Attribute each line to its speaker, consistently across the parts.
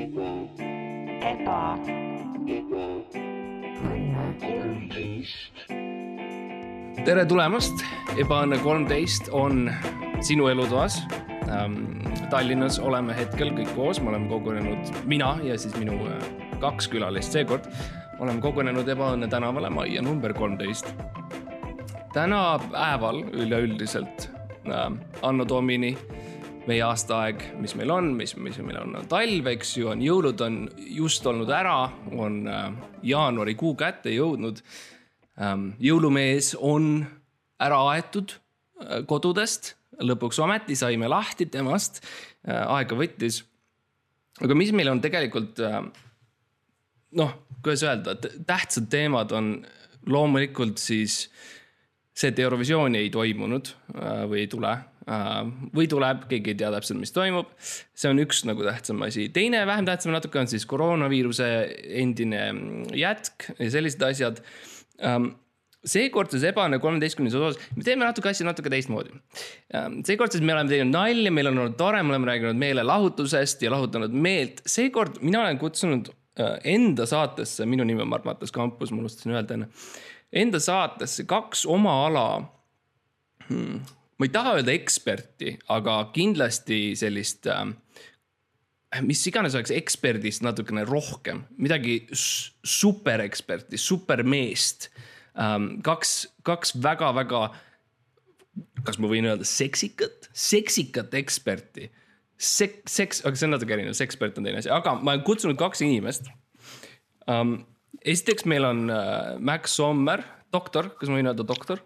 Speaker 1: eba,
Speaker 2: tere tulemast, Ebaõnne kolmteist on sinu elutoas ähm,. Tallinnas oleme hetkel kõik koos, me oleme kogunenud, mina ja siis minu äh, kaks külalist seekord oleme kogunenud Ebaõnne tänavale majja number kolmteist. tänapäeval üleüldiselt äh, Anno Domini, meie aastaaeg, mis meil on, mis, mis meil on, on talv, eks ju, on jõulud on just olnud ära, on äh, jaanuarikuu kätte jõudnud. Ähm, jõulumees on ära aetud äh, kodudest, lõpuks ometi saime lahti temast, aega võttis. aga mis meil on tegelikult äh, noh, kuidas öelda, tähtsad teemad on loomulikult siis see, et Eurovisiooni ei toimunud äh, või ei tule äh, või tuleb, keegi ei tea täpselt, mis toimub. see on üks nagu tähtsam asi, teine vähem tähtsam natuke on siis koroonaviiruse endine jätk ja sellised asjad ähm, seekordses Ebane kolmeteistkümnes osas me teeme natuke asju natuke teistmoodi. seekordses me oleme teinud nalja, meil on olnud tore, me oleme rääkinud meelelahutusest ja lahutanud meelt. seekord mina olen kutsunud äh, enda saatesse, minu nimi on Mart-Mattas Kampus, ma unustasin öelda enne. Enda saatesse kaks oma ala hmm,, ma ei taha öelda eksperti, aga kindlasti sellist äh, mis iganes oleks eksperdist natukene rohkem, midagi supereksperti, supermeest um,. kaks, kaks väga-väga, kas ma võin öelda seksikat, seksikat eksperti. Sek-, seks, aga see on natuke erinev, sekspert on teine asi, aga ma olen kutsunud kaks inimest um,. esiteks meil on uh, Max Sommer, doktor, kas ma võin öelda doktor?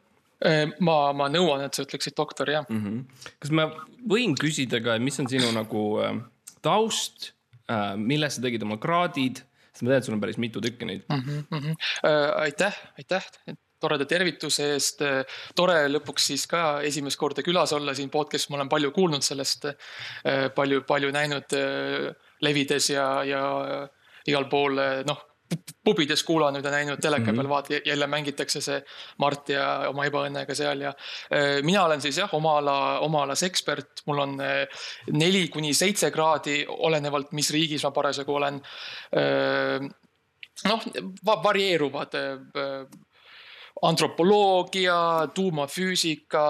Speaker 3: ma, ma nõuan, et sa ütleksid doktor jah mm.
Speaker 2: Mhm. kas ma võin küsida ka, mis on sinu nagu äh, taust äh,, milles sa tegid oma kraadid, sest ma tean, et sul on päris mitu tükki neid.
Speaker 3: -hmm. Mm -hmm. aitäh, aitäh toreda tervituse eest. tore lõpuks siis ka esimest korda külas olla siin podcast'is, ma olen palju kuulnud sellest. palju, palju näinud levides ja, ja igal pool noh, pubides kuulanud ja näinud teleka peal, vaata jälle mängitakse see Mart ja oma ebaõnnega seal ja. mina olen siis jah, oma ala, oma alas ekspert, mul on äh, neli kuni seitse kraadi, olenevalt, mis riigis ma parasjagu olen. Noh, varieeruvad äh, antropoloogia, tuumafüüsika,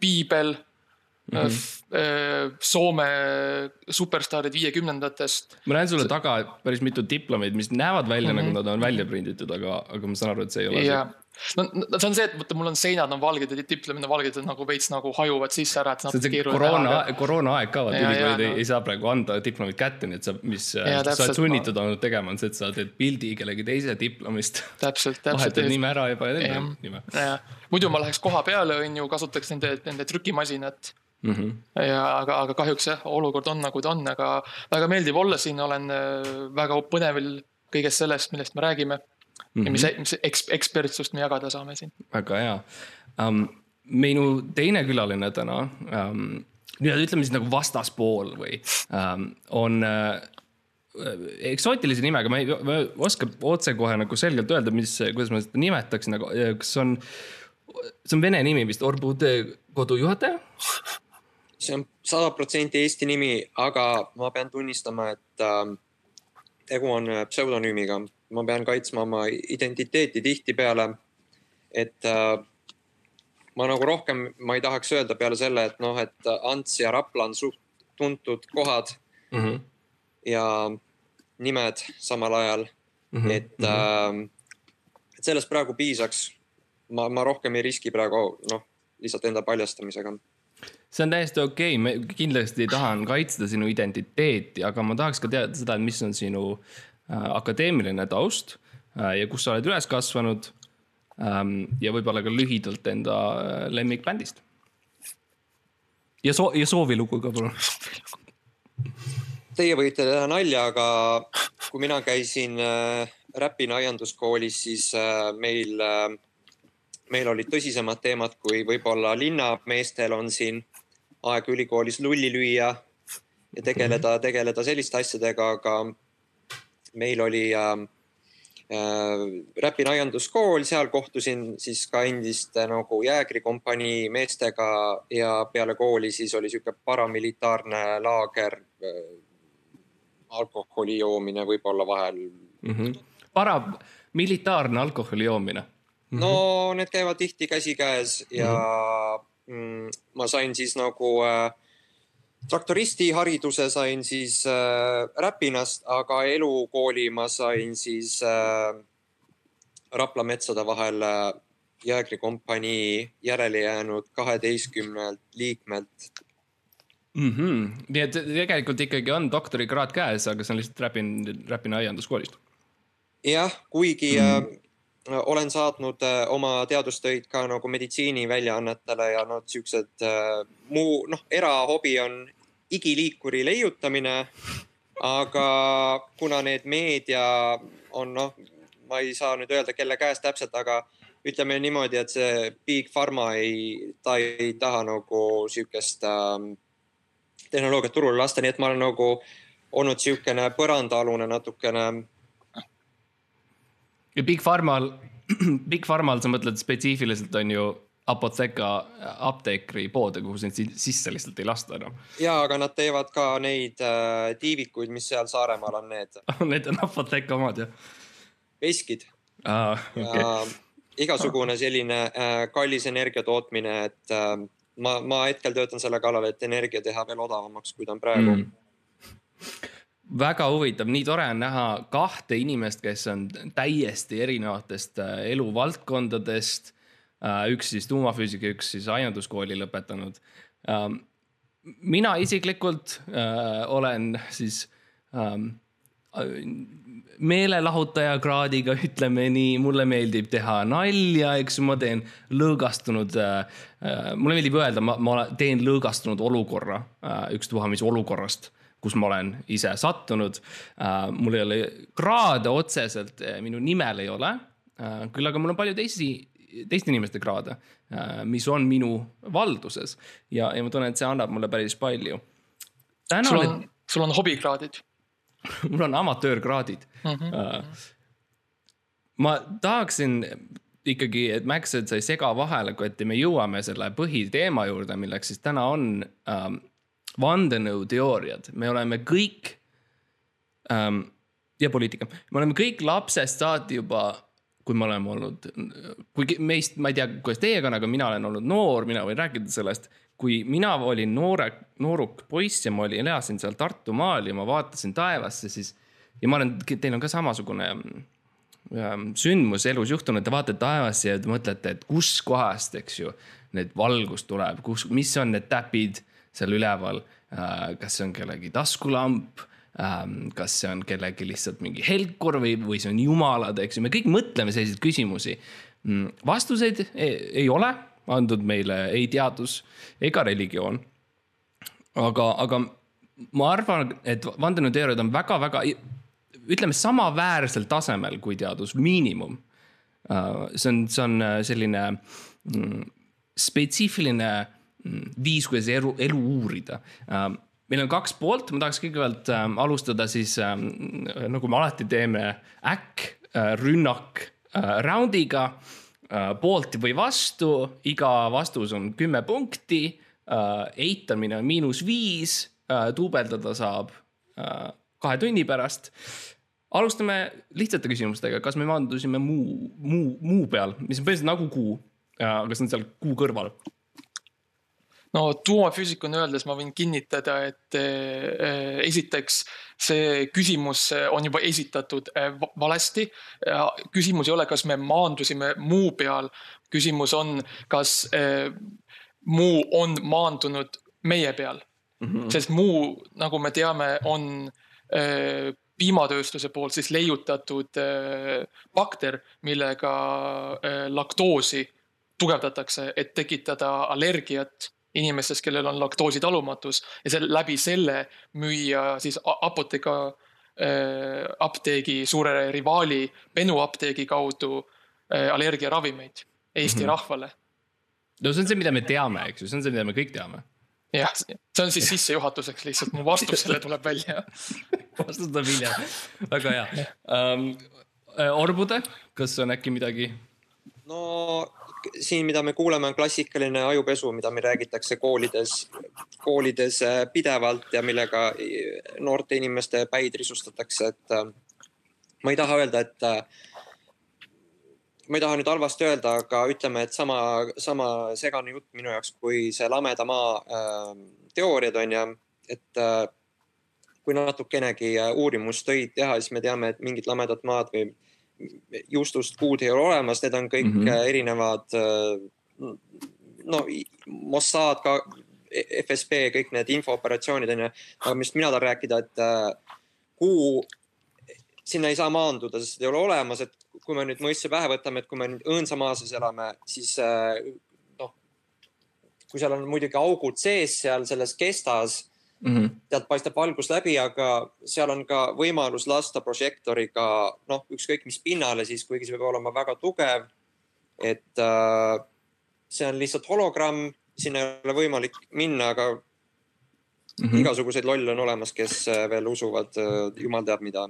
Speaker 3: piibel mm, -hmm. Soome superstaarid viiekümnendatest.
Speaker 2: ma näen sulle taga päris mitu diplomeid, mis näevad välja mm -hmm. nagu nad on välja prinditud, aga, aga ma saan aru, et see ei ole
Speaker 3: ja, no no see on see, et vaata, mul on seinad on valged ja diplomid on valged ja nagu veits nagu hajuvad sisse ära, et
Speaker 2: see. see on see koroona, koroonaaeg ka, vaata ülikoolid
Speaker 3: ja,
Speaker 2: ei,
Speaker 3: no.
Speaker 2: ei saa praegu anda diplomit kätte, nii et sa, mis äh,
Speaker 3: Ja,
Speaker 2: sa
Speaker 3: täpselt,
Speaker 2: oled sunnitud olnud tegema, on see, et sa teed pildi kellegi teise diplomist.
Speaker 3: täpselt, täpselt.
Speaker 2: vahetad nime ära ja paned enda nime
Speaker 3: muidu ma läheks koha peale, on ju, kasutaks nende, nende trükimasinat
Speaker 2: mm. -hmm.
Speaker 3: ja aga, aga kahjuks jah, olukord on nagu ta on, aga väga meeldiv olla siin, olen äh, väga põnevil kõigest sellest, millest me räägime mm. -hmm. ja mis, mis eks, ekspertsust me jagada saame siin.
Speaker 2: väga hea um,. minu teine külaline täna um,, nii-öelda ütleme siis nagu vastaspool või um, on uh, eksootilise nimega, ma ei ma oska otsekohe nagu selgelt öelda, mis, kuidas ma seda nimetaksin, aga äh, kas on, see on vene nimi vist, Orbude kodujuhataja?
Speaker 4: See on sada protsenti Eesti nimi, aga ma pean tunnistama, et äh, tegu on äh, pseudonüümiga. ma pean kaitsma oma identiteeti tihtipeale. et äh, ma nagu rohkem, ma ei tahaks öelda peale selle, et noh, et Ants ja Rapla on suht tuntud kohad
Speaker 2: Mm -hmm.
Speaker 4: ja nimed samal ajal mm. -hmm. et äh,, et sellest praegu piisaks. ma, ma rohkem ei riski praegu noh, lihtsalt enda paljastamisega
Speaker 2: see on täiesti okei okay., me kindlasti tahan kaitsta sinu identiteeti, aga ma tahaks ka teada seda, et mis on sinu äh, akadeemiline taust äh, ja kus sa oled üles kasvanud ähm,. ja võib-olla ka lühidalt enda äh, lemmikbändist. ja soo-, ja soovilugu ka palun.
Speaker 4: Teie võite teha nalja, aga kui mina käisin äh, Räpina aianduskoolis, siis äh, meil äh,, meil olid tõsisemad teemad, kui võib-olla linnameestel on siin aeg ülikoolis lulli lüüa ja tegeleda, tegeleda selliste asjadega, aga meil oli äh, äh, Räpina aianduskool, seal kohtusin siis ka endiste nagu jäägrikompanii meestega ja peale kooli siis oli sihuke paramilitaarne laager äh, alkoholi joomine võib-olla vahel
Speaker 2: mm. -hmm. para, militaarne alkoholi joomine
Speaker 4: mm. -hmm. no need käivad tihti käsikäes ja mm, -hmm. Ma sain siis nagu äh, traktoristi hariduse sain siis äh, Räpinast, aga elukooli ma sain siis äh, Rapla metsade vahel äh, jäägrikompanii järele jäänud kaheteistkümnelt liikmelt
Speaker 2: mm. -hmm. nii et tegelikult ikkagi on doktorikraad käes, aga see on lihtsalt Räpin, Räpina aianduskoolist.
Speaker 4: jah, kuigi mm -hmm. Äh, olen saatnud äh, oma teadustöid ka nagu meditsiiniväljaannetele ja noh, siuksed äh, muu noh, erahobi on igiliikuri leiutamine. aga kuna need meedia on noh, ma ei saa nüüd öelda, kelle käes täpselt, aga ütleme niimoodi, et see Big Pharma ei, ta ei taha nagu sihukest äh, tehnoloogiat turule lasta, nii et ma olen nagu olnud sihukene põrandaalune natukene.
Speaker 2: Ja Big Pharmal, Big Pharmal sa mõtled spetsiifiliselt on ju Apotheka apteekri poode, kuhu sind sisse lihtsalt ei lasta enam.
Speaker 4: ja, aga nad teevad ka neid äh, tiivikuid, mis seal Saaremaal on need
Speaker 2: Need on Apotheka omad jah?
Speaker 4: veskid
Speaker 2: ah,. Okay.
Speaker 4: Ja igasugune selline äh, kallis energia tootmine, et äh, ma, ma hetkel töötan selle kallal, et energia teha veel odavamaks, kui ta on praegu mm
Speaker 2: väga huvitav, nii tore on näha kahte inimest, kes on täiesti erinevatest äh, eluvaldkondadest. Äh, üks siis tuumafüüsika, üks siis aianduskooli lõpetanud. Ähm, mina isiklikult äh, olen siis ähm, meelelahutaja kraadiga, ütleme nii, mulle meeldib teha nalja, eks ma teen lõõgastunud äh,. mulle meeldib öelda, ma, ma teen lõõgastunud olukorra äh,, ükstapuha mis olukorrast, kus ma olen ise sattunud äh,. mul ei ole kraade otseselt, äh, minu nimel ei ole äh,. küll aga mul on palju teisi, teiste inimeste kraade mis on minu valduses ja, ja ma tunnen, et see annab mulle päris palju.
Speaker 3: sul on, sul on hobikraadid
Speaker 2: mul on amatöörkraadid mm. -hmm. ma tahaksin ikkagi, et Max, et sa ei sega vahele, et me jõuame selle põhiteema juurde, milleks siis täna on ähm, vandenõuteooriad, me oleme kõik ähm, ja poliitika, me oleme kõik lapsest saati juba, kui me oleme olnud, kui meist, ma ei tea, kuidas teiega on, aga mina olen olnud noor, mina võin rääkida sellest. Kui mina olin noore, nooruk poiss ja ma olin, elasin seal Tartumaal ja ma vaatasin taevasse, siis ja ma olen, teil on ka samasugune ähm, sündmus elus juhtunud, te vaatate taevasse ja te mõtlete, et kuskohast, eks ju, need valgus tuleb, kus, mis on need täpid seal üleval äh,. kas see on kellegi taskulamp ähm,, kas see on kellegi lihtsalt mingi helkur või, või see on jumalad, eks ju, me kõik mõtleme selliseid küsimusi. Mm, vastuseid ei, ei ole andnud meile ei teadus ega religioon. aga, aga ma arvan, et vandenõuteooriad on väga-väga, ütleme samaväärsel tasemel kui teadus, miinimum. Äh, see on, see on äh, selline mm, spetsiifiline viis, kuidas elu, elu uurida äh, meil on kaks poolt, ma tahaks kõigepealt äh, alustada siis äh, nagu me alati teeme, äkk äh,, rünnak äh, round'iga äh, Äh, poolt või vastu, iga vastus on kümme punkti. Äh, eitamine on miinus viis, äh, duubeldada saab kahe tunni pärast. alustame lihtsate küsimustega, kas me maandusime muu, muu, muu peal, mis on põhimõtteliselt nagu kuu, aga see on seal kuu kõrval
Speaker 3: no tuumafüüsikuna öeldes ma võin kinnitada, et äh, esiteks see küsimus on juba esitatud äh, valesti. küsimus ei ole, kas me maandusime muu peal, küsimus on, kas äh, muu on maandunud meie peal mm. -hmm. sest muu, nagu me teame, on piimatööstuse poolt siis leiutatud bakter, millega laktoosi tugevdatakse, et tekitada allergiat inimestest, kellel on laktoositalumatus ja selle, läbi selle müüa siis Apoteka äh, apteegi suure rivaali Benu apteegi kaudu äh, allergiaravimeid Eesti mm -hmm. rahvale.
Speaker 2: no see on see, mida me teame, eks ju, see on see, mida me kõik teame.
Speaker 3: jah, see on siis sissejuhatuseks lihtsalt, mu vastus selle tuleb välja
Speaker 2: vastus tuleb hiljem, väga hea um,. Orbude, kas on äkki midagi
Speaker 4: no siin, mida me kuuleme, on klassikaline ajupesu, mida meil räägitakse koolides, koolides äh, pidevalt ja millega noorte inimeste päid risustatakse, et äh, ma ei taha öelda, et äh, ma ei taha nüüd halvasti öelda, aga ütleme, et sama, sama segane jutt minu jaoks kui see lameda maa äh, teooriad on ju, et äh, kui natukenegi uurimustöid teha, siis me teame, et mingid lamedad maad või juustust kuud ei ole olemas, need on kõik mm -hmm. erinevad. Äh, no Mossad ka, FSB, kõik need infooperatsioonid on ju, aga millest mina tahan rääkida, et äh, kuu, sinna ei saa maanduda, sest ei ole olemas, et kui me nüüd mõistuse pähe võtame, et kui me nüüd õõnsa maa sees elame, siis noh, kui seal on muidugi augud sees seal selles kestas mm. -hmm. sealt paistab valgus läbi, aga seal on ka võimalus lasta prožektoriga noh, ükskõik mis pinnale siis, kuigi see peab olema väga tugev. et äh, see on lihtsalt hologramm, sinna ei ole võimalik minna, aga mm -hmm. igasuguseid lolle on olemas, kes äh, veel usuvad äh, jumal teab mida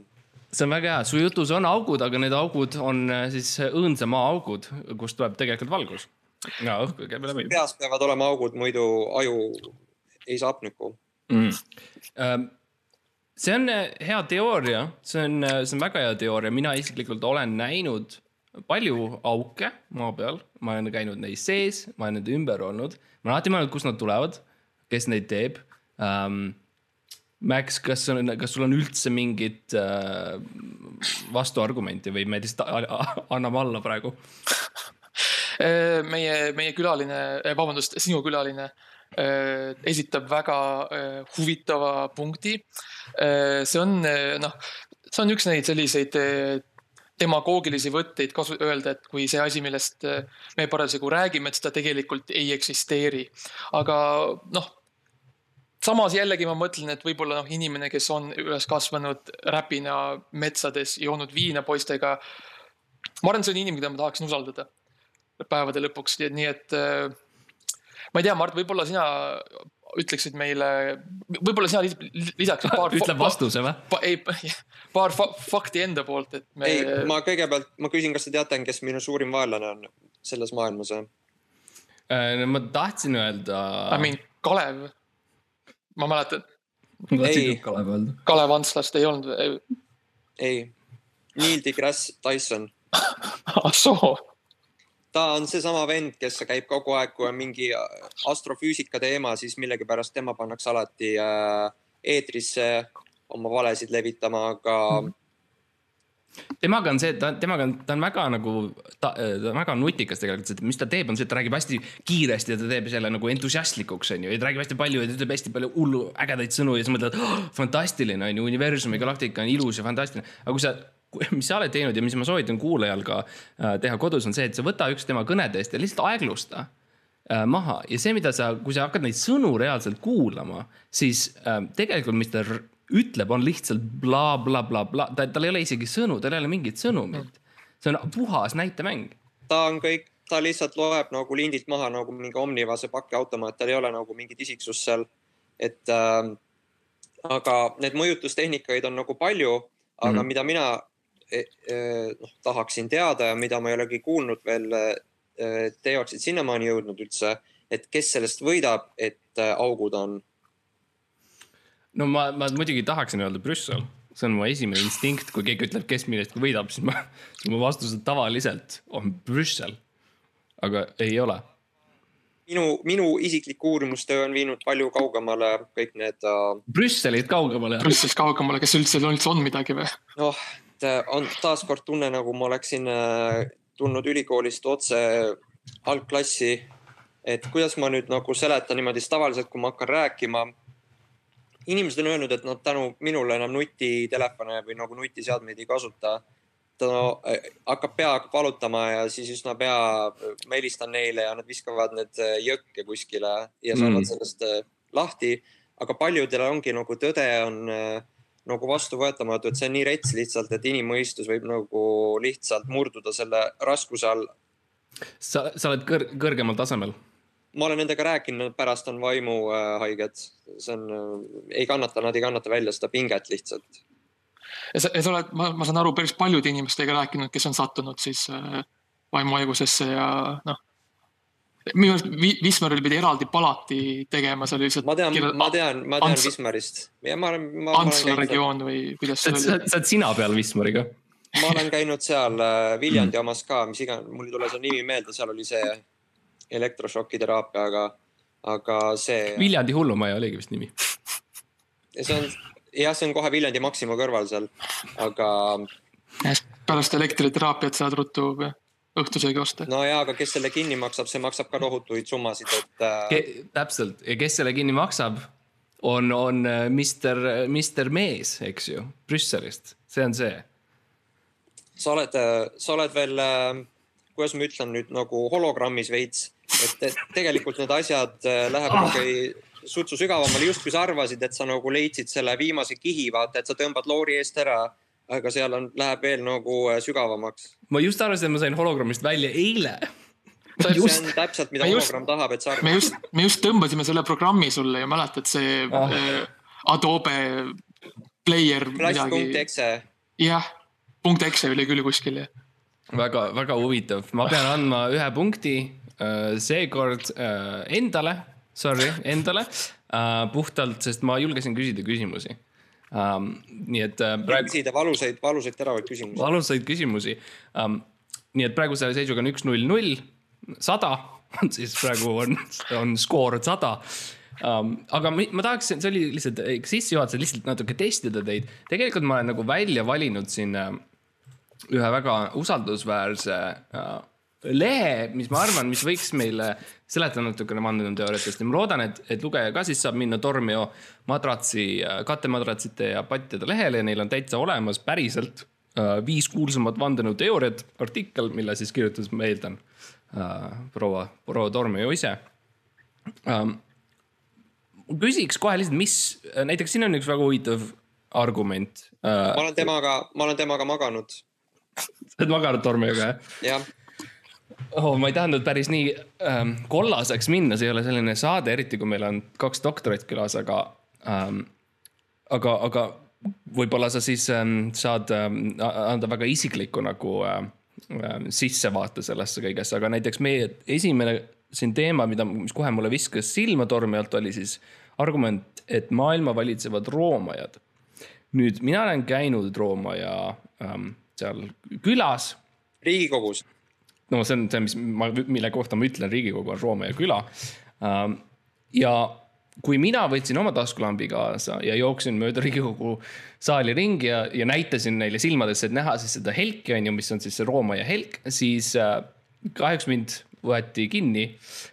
Speaker 2: see on väga hea, su jutus on augud, aga need augud on äh, siis õõnsa maa augud, kust tuleb tegelikult valgus. ja õhku käib läbi.
Speaker 4: peas peavad olema augud, muidu aju ei saa hapnikku
Speaker 2: mm.. see on äh, hea teooria, see on, äh, see on väga hea teooria, mina isiklikult olen näinud palju auke maa peal, ma olen käinud neis sees, ma olen nende ümber olnud, ma olen alati mõelnud, kust nad tulevad, kes neid teeb. Um,. Max, kas on, kas sul on üldse mingit uh, vastuargumenti või me lihtsalt anname alla praegu?
Speaker 3: meie, meie külaline, vabandust, sinu külaline Äh, esitab väga äh, huvitava punkti. Äh, see on noh, see on üks neid selliseid demagoogilisi võtteid kasu, öelda, et kui see asi, millest me parasjagu räägime, et seda tegelikult ei eksisteeri. aga noh, samas jällegi ma mõtlen, et võib-olla noh, inimene, kes on üles kasvanud räpina metsades, joonud viina poistega. ma arvan, see on inimene, keda ma tahaksin usaldada päevade lõpuks, nii et ma ei tea, Mart, võib-olla sina ütleksid meile, võib-olla sina lisaksid
Speaker 2: paar. ütleb vastuse või?
Speaker 3: ei, paar fa fakti enda poolt, et
Speaker 4: me. ei, ma kõigepealt, ma küsin, kas te teate, kes minu suurim vaenlane on selles maailmas või?
Speaker 2: Äh, ma tahtsin öelda.
Speaker 3: I mean, Kalev, ma mäletan.
Speaker 2: ka Kalev.
Speaker 3: Kalev Antslast ei olnud.
Speaker 4: ei, Neil deGrasse Tyson
Speaker 3: ah soo
Speaker 4: ta on seesama vend, kes käib kogu aeg, kui on mingi äh, astrofüüsika teema, siis millegipärast tema pannakse alati äh, eetrisse oma valesid levitama, aga mm.
Speaker 2: temaga on see, ta, temaga on, ta on väga nagu, ta, on väga nutikas tegelikult, sest mis ta teeb, on see, et ta räägib hästi kiiresti ja ta teeb selle nagu entusiastlikuks, on ju, ja ta räägib hästi palju ja ta ütleb hästi palju hullu ägedaid sõnu ja sa mõtled oh,, fantastiline on ju, universumi galaktika on ilus ja fantastiline. aga kui sa mis sa oled teinud ja mis ma soovitan kuulajal ka äh, teha kodus, on see, et sa võta üks tema kõnedest ja lihtsalt aeglusta äh, maha ja see, mida sa, kui sa hakkad neid sõnu reaalselt kuulama, siis äh, tegelikult, mis ta ütleb, on lihtsalt blablabla bla, bla, bla. tal ei ole isegi sõnu, tal ei ole mingit sõnumit. see on puhas näitemäng.
Speaker 4: ta on kõik, ta lihtsalt loeb nagu lindilt maha nagu mingi Omnivase pakiautomaat, tal ei ole nagu mingit isiksust seal. et äh, aga need mõjutustehnikaid on nagu palju, aga mm -hmm. mida mina noh, tahaksin teada ja mida ma ei olegi kuulnud veel. E, teie oleksid sinnamaani jõudnud üldse, et kes sellest võidab, et augud on?
Speaker 2: no ma, ma muidugi tahaksin öelda Brüssel, see on mu esimene instinkt, kui keegi ütleb, kes millestki võidab, siis ma, siis mu vastus tavaliselt on Brüssel. aga ei ole
Speaker 4: minu, minu isiklik uurimustöö on viinud palju kaugemale kõik need uh....
Speaker 2: Brüsselit kaugemale.
Speaker 3: Brüsselist kaugemale, kas üldse üldse on midagi või?
Speaker 4: noh, Äh, on taaskord tunne, nagu ma oleksin äh, tulnud ülikoolist otse algklassi. et kuidas ma nüüd nagu seletan niimoodi, siis tavaliselt, kui ma hakkan rääkima. inimesed on öelnud, et nad tänu minule enam nutitelefone või nagu nutiseadmeid ei kasuta. ta no, äh, hakkab pea hakkab valutama ja siis üsna pea ma helistan neile ja nad viskavad need jõkke kuskile ja saavad mm. sellest lahti. aga paljudel ongi nagu tõde on nagu vastuvõetamatu, et see on nii rets lihtsalt, et inimmõistus võib nagu lihtsalt murduda selle raskuse all.
Speaker 2: sa, sa oled kõr kõrgemal tasemel?
Speaker 4: ma olen nendega rääkinud, pärast on vaimuhaiged, see on, ei kannata, nad ei kannata välja seda pinget lihtsalt.
Speaker 3: ja sa, ja sa oled, ma, ma saan aru, päris paljude inimestega rääkinud, kes on sattunud siis äh, vaimuhaigusesse ja noh. Minu arust Wismaril pidi eraldi palati tegema, see oli lihtsalt.
Speaker 4: ma tean, ma tean, ma tean Ants... Wismarist.
Speaker 3: Antsla regioon või kuidas
Speaker 2: see oli? sa oled sina peal Wismariga?
Speaker 4: ma olen käinud seal äh, Viljandi omas ka, mis iganes, mul ei tule see nimi meelde, seal oli see elektrošokiteraapia, aga, aga see.
Speaker 2: Viljandi hullumaja oligi vist nimi.
Speaker 4: see on, jah, see on kohe Viljandi Maxima kõrval seal, aga.
Speaker 3: pärast elektriteraapiat saad ruttu õhtusöögi osta.
Speaker 4: no ja, aga kes selle kinni maksab, see maksab ka tohutuid summasid, et
Speaker 2: äh.... Ke, täpselt ja kes selle kinni maksab, on, on äh, Mister, Mister Mees, eks ju, Brüsselist, see on see.
Speaker 4: sa oled, äh, sa oled veel, äh, kuidas ma ütlen nüüd nagu hologrammis veits, et, tegelikult need asjad lähevad ikka ah. sutsu sügavamale, justkui sa arvasid, et sa nagu leidsid selle viimase kihi, vaata, et sa tõmbad loori eest ära aga seal on, läheb veel nagu äh, sügavamaks.
Speaker 2: ma just arvasin, et ma sain hologrammist välja eile.
Speaker 4: see just, on täpselt, mida hologramm tahab, et sa
Speaker 3: arvad. me just, me just tõmbasime selle programmi sulle ja mäletad, see ah. äh, Adobe Player.
Speaker 4: klass.exe.
Speaker 3: jah, punkt exe oli küll kuskil jah.
Speaker 2: väga, väga huvitav, ma pean andma ühe punkti äh, seekord äh, endale, sorry, endale äh, puhtalt, sest ma julgesin küsida küsimusi um,. nii et
Speaker 4: uh, praegu. küsida valusaid, valusaid teravaid küsimusi.
Speaker 2: valusaid küsimusi um,. nii et praeguse seisuga on üks, null, null, sada on siis praegu on, on skoor sada um,. aga ma, ma tahaks, see oli lihtsalt sissejuhatusel lihtsalt natuke testida teid. tegelikult ma olen nagu välja valinud siin ühe väga usaldusväärse uh, lehe, mis ma arvan, mis võiks meile seletada natukene vandenõuteooriatest ja ma loodan, et, et lugeja ka siis saab minna Tormio madratsi, kattemadratsite ja pattide lehele ja neil on täitsa olemas päriselt äh, viis kuulsamat vandenõuteooriat artikkel, mille siis kirjutas, ma eeldan äh,, proua, proua Tormio ise ähm,. küsiks kohe lihtsalt, mis, näiteks siin on üks väga huvitav argument
Speaker 4: äh,. ma olen temaga, ma olen temaga maganud.
Speaker 2: sa oled maganud Tormioga,
Speaker 4: jah? jah
Speaker 2: oh,. ma ei tahtnud päris nii ähm, kollaseks minna, see ei ole selline saade, eriti kui meil on kaks doktorit külas, aga ähm,, aga, aga võib-olla sa siis ähm, saad ähm, anda väga isikliku nagu ähm, ähm, sissevaate sellesse kõigesse, aga näiteks meie esimene siin teema, mida, mis kohe mulle viskas silma tormi alt, oli siis argument, et maailma valitsevad roomajad. nüüd mina olen käinud Roomaja ähm, seal külas.
Speaker 4: riigikogus
Speaker 2: no see on see, mis ma, mille kohta ma ütlen, Riigikogu on Roome ja küla. Ähm, ja kui mina võtsin oma taskulambi kaasa ja jooksin mööda Riigikogu saali ringi ja, ja näitasin neile silmadesse, et näha siis seda helki on ju, mis on siis see Rooma ja helk, siis äh, kahjuks mind võeti kinni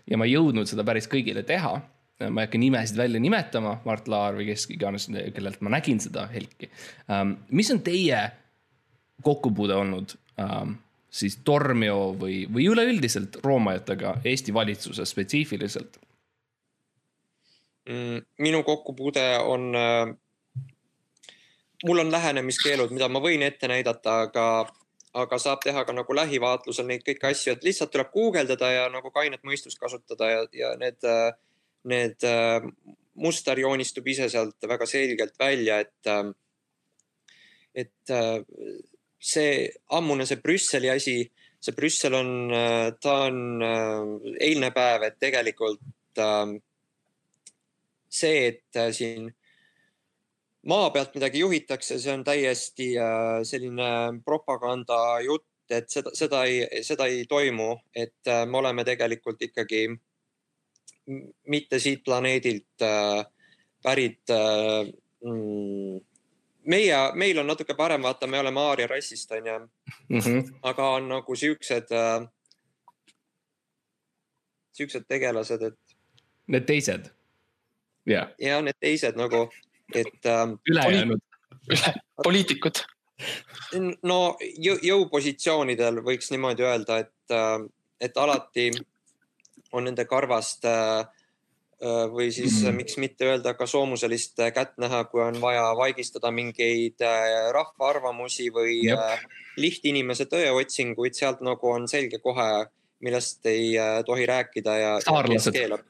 Speaker 2: ja ma ei jõudnud seda päris kõigile teha. ma ei hakka nimesid välja nimetama, Mart Laar või kes iganes, kellelt ma nägin seda helki. Ähm, mis on teie kokkupuude olnud ähm, siis Tormio või, või üleüldiselt roomajatega Eesti valitsuses spetsiifiliselt?
Speaker 4: Mm, minu kokkupuude on, äh, mul on lähenemiskeelud, mida ma võin ette näidata, aga, aga saab teha ka nagu lähivaatlusel neid kõiki asju, et lihtsalt tuleb guugeldada ja nagu kainet mõistust kasutada ja, ja need, äh, need äh, muster joonistub ise sealt väga selgelt välja, et, et see ammune, see Brüsseli asi, see Brüssel on, äh, ta on äh, eilne päev, et tegelikult ähm, see, et äh, siin maa pealt midagi juhitakse, see on täiesti selline propagandajutt, et seda, seda ei, seda ei toimu, et me oleme tegelikult ikkagi mitte siit planeedilt pärit mm, meie, meil on natuke parem, vaata, me oleme aaria rassist, onju mm. -hmm. aga on nagu siuksed äh,, siuksed tegelased, et.
Speaker 2: Need teised? yeah..
Speaker 4: ja need teised nagu, et
Speaker 2: äh,. ülejäänud
Speaker 3: poliitikud.
Speaker 4: no jõupositsioonidel võiks niimoodi öelda, et, äh, et alati on nende karvast Äh, või siis mm -hmm. miks mitte öelda ka soomuselist äh, kätt näha, kui on vaja vaigistada mingeid äh, rahva arvamusi või Jep. lihtinimese tõeotsinguid, sealt nagu on selge kohe, millest ei tohi rääkida ja.
Speaker 2: saarlased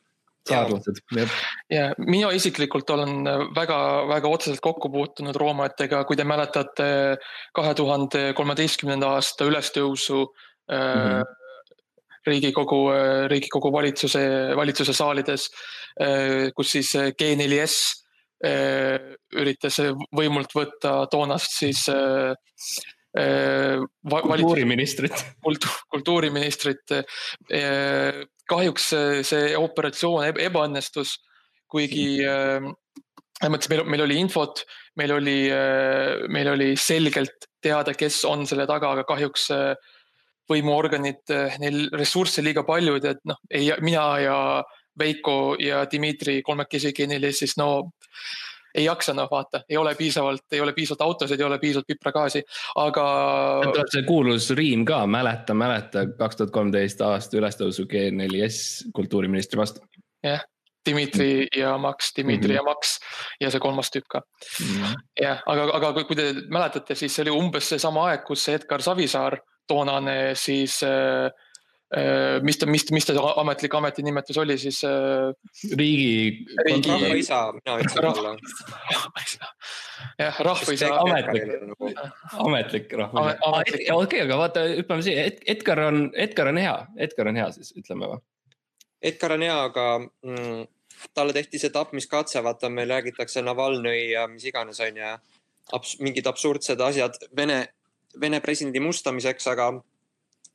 Speaker 2: saarlased,
Speaker 3: jah. ja mina isiklikult olen väga-väga otseselt kokku puutunud roomatega, kui te mäletate kahe tuhande kolmeteistkümnenda aasta ülestõusu mm. -hmm. Riigikogu, Riigikogu valitsuse, valitsuse saalides, kus siis G4S üritas võimult võtta toonast siis
Speaker 2: kultuuriministrit.
Speaker 3: kultuuriministrit. kahjuks see operatsioon ebaõnnestus, kuigi mõttes meil, meil oli infot, meil oli, meil oli selgelt teada, kes on selle taga, aga kahjuks võimuorganid, neil ressursse liiga palju, et noh, ei, mina ja Veiko ja Dmitri kolmekesi G4S-is, no ei jaksa, noh vaata, ei ole piisavalt, ei ole piisavalt autosid, ei ole piisavalt pipragaasi, aga.
Speaker 2: tuleb see kuulus riim ka, mäleta, mäleta kaks tuhat kolmteist aasta ülestõusu G4S kultuuriministri vastu.
Speaker 3: jah, Dmitri ja Max, Dmitri mm -hmm. ja Max ja see kolmas tüüp ka -hmm.. jah, aga, aga kui te mäletate, siis see oli umbes seesama aeg, kus Edgar Savisaar, toonane siis äh, äh mis ta, mis, mis ta ametlik ametinimetus oli siis äh,?
Speaker 2: riigi,
Speaker 4: riigi. rahvaisa, mina ütlesin talle.
Speaker 3: jah, rahvaisa.
Speaker 2: ametlik, ametlik rahvaisa. okei, aga vaata, hüppame siia, Edgar on, Edgar on hea, Edgar on hea siis, ütleme või?
Speaker 4: Edgar on hea, aga mm, talle tehti see tapmiskatse, vaata, meil räägitakse Navalnõi ja mis iganes on ju abs, mingid absurdsed asjad Vene, Vene presidendi mustamiseks, aga,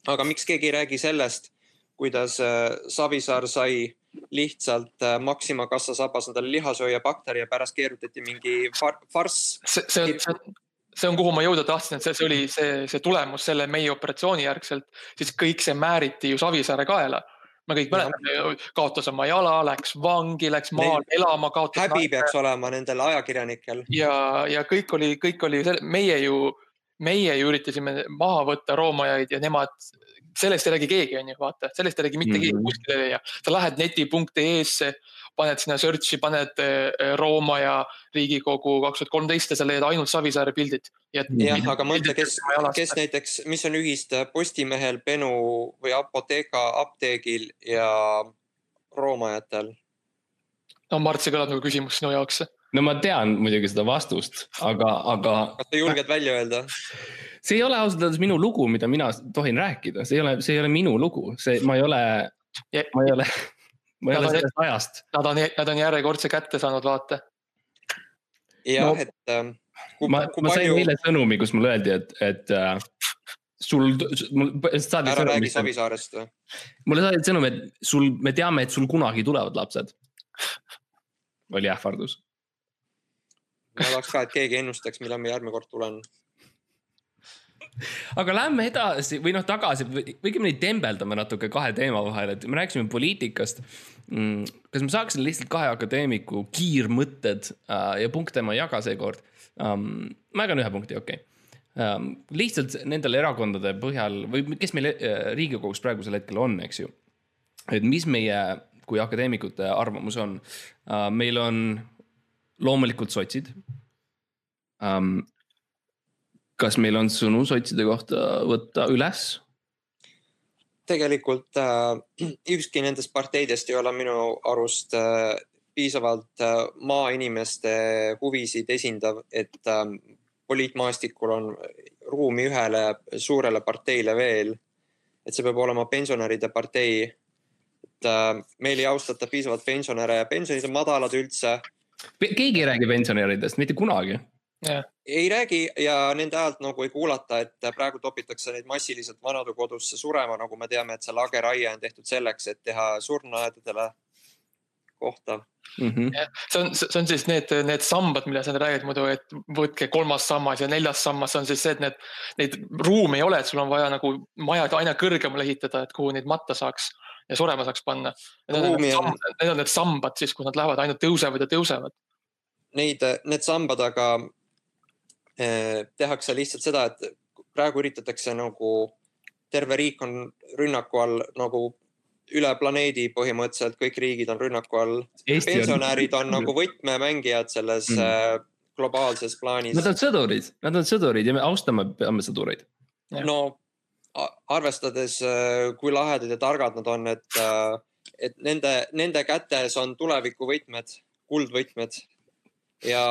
Speaker 4: aga miks keegi ei räägi sellest, kuidas äh, Savisaar sai lihtsalt äh, Maxima kassasabas endale lihasööjabakteri ja pärast keerutati mingi far, farss.
Speaker 3: see, see on, see on, see on, kuhu ma jõuda tahtsin, et see, see oli see, see tulemus selle meie operatsiooni järgselt, siis kõik see määriti ju Savisaare kaela me kõik mäletame, kaotas oma jala, läks vangi, läks maale Neil, elama, kaotas.
Speaker 4: häbi naine. peaks olema nendel ajakirjanikel.
Speaker 3: ja, ja kõik oli, kõik oli, meie ju, meie ju üritasime maha võtta roomajaid ja nemad, sellest ei räägi keegi, on ju, vaata, sellest ei räägi mitte mm -hmm. keegi mhm. kuskil ei leia. sa lähed neti.ee-sse, paned sinna search'i, paned eh, Rooma ja Riigikogu kaks tuhat kolmteist ja sa leiad ainult Savisaare pildid.
Speaker 4: jah, aga mõtle, kes, kes näiteks, mis on ühist Postimehel, Benu või Apotheka apteegil ja roomajatel?
Speaker 3: no Mart, see kõlab nagu küsimus sinu jaoks.
Speaker 2: No ma tean muidugi seda vastust, aga, aga.
Speaker 4: kas sa julged välja öelda?
Speaker 2: see ei ole ausalt öeldes minu lugu, mida mina tohin rääkida, see ei ole, see ei ole minu lugu, see, ma ei ole, ma ei ole ma ei ole sellest ajast.
Speaker 3: Nad on, nad on järjekordse kätte saanud, vaata.
Speaker 4: jah no,, et äh,.
Speaker 2: ma, ma sain palju... eile sõnumi, kus mulle öeldi, et, et äh, sul, mul
Speaker 4: saadi. ära räägi Savisaarest või?
Speaker 2: mulle saadi sõnum, et sul, me teame, et sul kunagi tulevad lapsed. oli ähvardus.
Speaker 4: Ma tahaks ka, et keegi ennustaks, millal ma järgmine kord tulen
Speaker 2: aga lähme edasi või noh, tagasi või õigemini tembeldame natuke kahe teema vahel, et me rääkisime poliitikast. Mm, kas me saaksime lihtsalt kahe akadeemiku kiirmõtted äh, ja punkte ma ei jaga seekord um,. ma jagan ühe punkti, okei okay. um,. lihtsalt nendele erakondade põhjal või kes meil äh, Riigikogus praegusel hetkel on, eks ju. et mis meie kui akadeemikute arvamus on uh,, meil on loomulikult sotsid um, kas meil on sõnu sotside kohta võtta üles?
Speaker 4: tegelikult äh, ükski nendest parteidest ei ole minu arust äh, piisavalt äh, maainimeste huvisid esindav, et äh, poliitmaastikul on ruumi ühele suurele parteile veel. et see peab olema pensionäride partei. et äh, meil ei austata piisavalt pensionäre ja pensionid on madalad üldse.
Speaker 2: Keegi ei räägi pensionäridest mitte kunagi
Speaker 4: ei räägi ja nende häält nagu ei kuulata, et praegu topitakse neid massiliselt vanadekodusse surema, nagu me teame, et see lageraie on tehtud selleks, et teha surnuaedadele kohta
Speaker 3: mm. -hmm. Ja, see on, see on siis need, need sambad, millest sa räägid muidu, et võtke kolmas sammas ja neljas sammas on siis see, et need, neid ruumi ei ole, et sul on vaja nagu majad aina kõrgemale ehitada, et kuhu neid matta saaks ja surema saaks panna. Need on, need on need sambad siis, kus nad lähevad, ainult tõusevad ja tõusevad.
Speaker 4: Neid, need sambad aga Eh, tehakse lihtsalt seda, et praegu üritatakse nagu, terve riik on rünnaku all nagu üle planeedi põhimõtteliselt, kõik riigid on rünnaku all. pensionärid on, on nagu võtmemängijad selles mm. Eh, globaalses plaanis.
Speaker 2: Nad on sõdurid, nad on sõdurid ja me austame, peame sõdureid.
Speaker 4: no arvestades, eh, kui lahedad ja targad nad on, et, et nende, nende kätes on tulevikuvõtmed, kuldvõtmed. Ja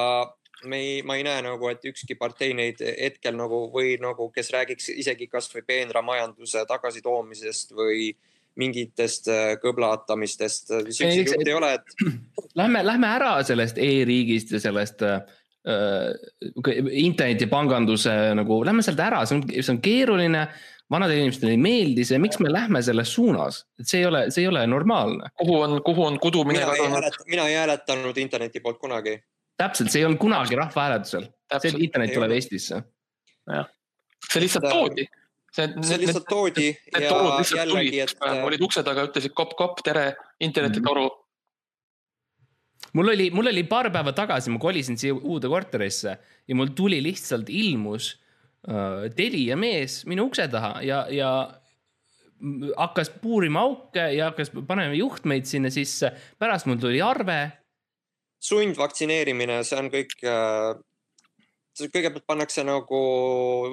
Speaker 4: me ei, ma ei näe nagu, et ükski partei neid hetkel nagu või nagu, kes räägiks isegi kasvõi peenra majanduse tagasitoomisest või mingitest äh, kõblatamistest, siukseid jutte ei ole, et.
Speaker 2: Lähme, lähme ära sellest e-riigist ja sellest äh, internetipanganduse nagu, lähme sealt ära, see on, see on keeruline vanadele inimestele ei meeldi see, miks me lähme selles suunas, et see ei ole, see ei ole normaalne.
Speaker 3: kuhu on, kuhu on kudumine
Speaker 4: kadunud? mina ei hääletanud interneti poolt kunagi.
Speaker 2: täpselt, see ei olnud kunagi rahvahääletusel, see internet tuleb Eestisse.
Speaker 3: jah, see lihtsalt toodi.
Speaker 4: see, see lihtsalt toodi
Speaker 3: need ja jällegi, et. olid ukse taga, ütlesid kopp-kopp, tere, internetitoru mm. -hmm
Speaker 2: mul oli, mul oli paar päeva tagasi, ma kolisin siia uude korterisse ja mul tuli lihtsalt ilmus Äh, Telia mees minu ukse taha ja, ja hakkas puurima auke ja hakkas panema juhtmeid sinna sisse. pärast mul tuli arve.
Speaker 4: sundvaktsineerimine, see on kõik äh,. kõigepealt pannakse nagu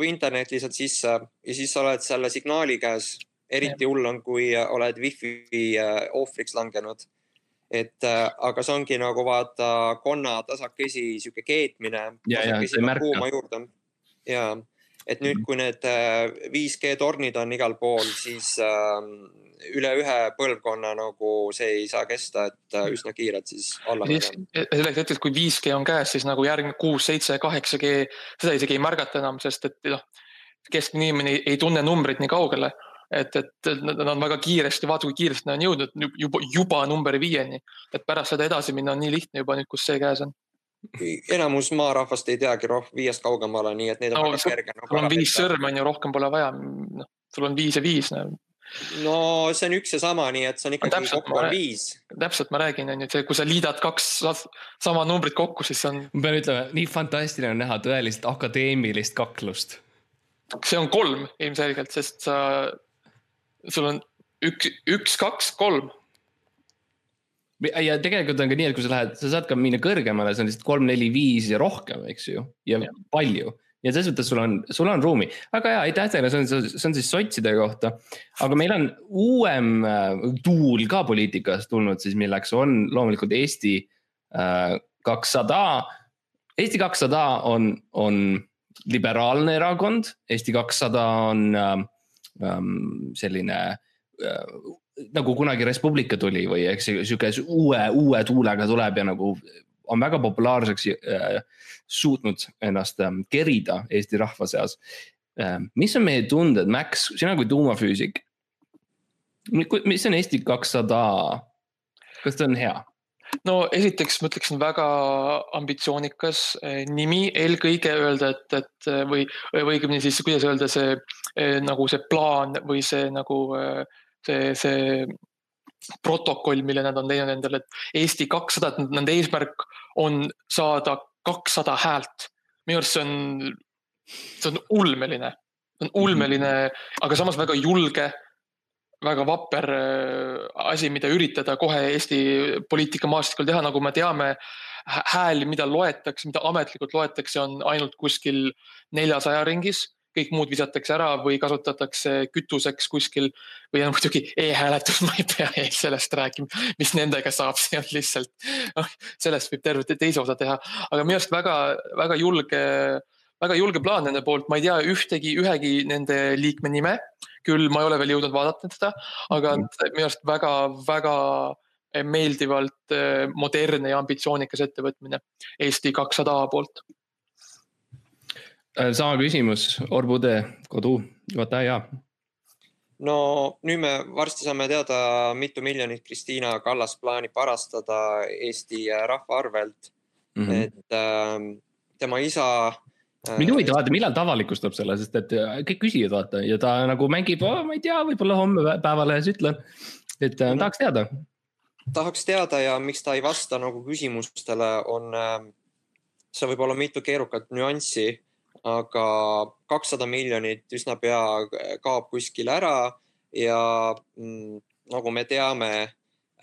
Speaker 4: internet lihtsalt sisse ja siis sa oled selle signaali käes. eriti hull on, kui oled wifi äh, ohvriks langenud. et äh, aga see ongi nagu vaata konna tasakesi sihuke keetmine.
Speaker 2: ja, ja sa ei märka.
Speaker 4: ja et nüüd, kui need 5G äh, tornid on igal pool, siis äh, üle ühe põlvkonna nagu see ei saa kesta, et äh, üsna kiirelt siis alla
Speaker 3: minna. selleks hetkeks, kui 5G on käes, siis nagu järgmine kuus, seitse, kaheksa G, seda isegi ei märgata enam, sest et noh, keskmine inimene ei, ei tunne numbrit nii kaugele. Et, et nad on väga kiiresti, vaata kui kiiresti nad on jõudnud juba, juba number viieni, et pärast seda edasi minna on nii lihtne juba nüüd, kus see käes on
Speaker 4: enamus maarahvast ei teagi roh-, viiest kaugemale, nii et neid on no, väga kerge
Speaker 3: nagu. sul on viis sõrme on ju, rohkem pole vaja. noh, sul on viis ja viis no..
Speaker 4: no see on üks ja sama, nii et see on ikkagi no, kokku on viis.
Speaker 3: täpselt, ma räägin, on ju, et kui sa liidad kaks sama numbrit kokku, siis on.
Speaker 2: ma pean ütlema, nii fantastiline on näha tõelist akadeemilist kaklust.
Speaker 3: see on kolm ilmselgelt, sest sa, sul on üks, üks, kaks, kolm
Speaker 2: ja tegelikult on ka nii, et kui sa lähed, sa saad ka minna kõrgemale, see on lihtsalt kolm, neli, viis ja rohkem, eks ju, ja, palju ja selles mõttes sul on, sul on ruumi, väga hea, aitäh teile, see on, see on siis sotside kohta. aga meil on uuem äh, tuul ka poliitikas tulnud siis, milleks on loomulikult Eesti äh, kakssada äh,. Eesti kakssada on, on liberaalne erakond, Eesti kakssada on äh, ähm, selline äh, nagu kunagi Res Publica tuli või eks sihuke uue, uue tuulega tuleb ja nagu on väga populaarseks äh, suutnud ennast äh, kerida Eesti rahva seas äh,. mis on meie tunded, Max, sina kui tuumafüüsik? mis on Eesti kakssada, kas ta on hea?
Speaker 3: no esiteks ma ütleksin väga ambitsioonikas äh, nimi, eelkõige öelda, et, et või, või õigemini siis kuidas öelda see äh, nagu see plaan või see nagu äh, see, see protokoll, mille nad on teinud endale, et Eesti kakssada, et nende eesmärk on saada kakssada häält. minu arust see on, see on ulmeline, see on ulmeline, aga samas väga julge, väga vapper äh, asi, mida üritada kohe Eesti poliitikamaastikul teha, nagu me teame hääli, mida loetakse, mida ametlikult loetakse, on ainult kuskil neljasaja ringis kõik muud visatakse ära või kasutatakse kütuseks kuskil või on muidugi e-hääletus, ma ei pea sellest rääkima, mis nendega saab, see on lihtsalt, noh, sellest võib terve teise osa teha, aga minu arust väga-väga julge, väga julge plaan nende poolt, ma ei tea ühtegi, ühegi nende liikme nime, küll ma ei ole veel jõudnud vaadata seda, aga mhm. minu arust väga-väga meeldivalt eh, modernne ja ambitsioonikas ettevõtmine Eesti kakssada poolt
Speaker 2: sama küsimus, Orbude kodu, juhataja.
Speaker 4: no nüüd me varsti saame teada, mitu miljonit Kristiina Kallas plaanib varastada Eesti rahva arvelt mm. -hmm. et äh, tema isa
Speaker 2: äh,. mind huvitab vaata, millal ta avalikustab selle, sest et äh, kõik küsivad vaata ja ta nagu mängib oh,, ma ei tea, võib-olla homme Päevalehes ütlen. et äh, tahaks teada.
Speaker 4: tahaks teada ja miks ta ei vasta nagu küsimustele, on äh,, seal võib olla mitu keerukat nüanssi aga kakssada miljonit üsna pea kaob kuskile ära ja mm, nagu me teame,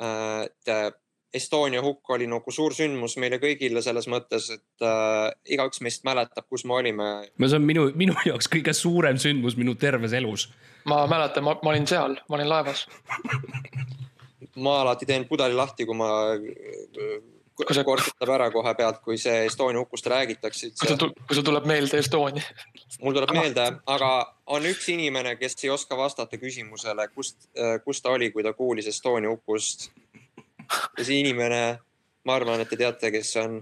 Speaker 4: äh, et Estonia hukk oli nagu suur sündmus meile kõigile selles mõttes, et äh, igaüks meist mäletab, kus me olime.
Speaker 2: no see on minu, minu jaoks kõige suurem sündmus minu terves elus.
Speaker 3: ma mäletan, ma olin seal, ma olin laevas
Speaker 4: ma alati teen pudeli lahti, kui ma kortsutab ära kohe pealt, kui see Estonia hukust räägitakse.
Speaker 3: kui sul, kui sul tuleb meelde Estonia.
Speaker 4: mul tuleb meelde, aga on üks inimene, kes ei oska vastata küsimusele, kust, kus ta oli, kui ta kuulis Estonia hukust. ja see inimene, ma arvan, et te teate, kes see on.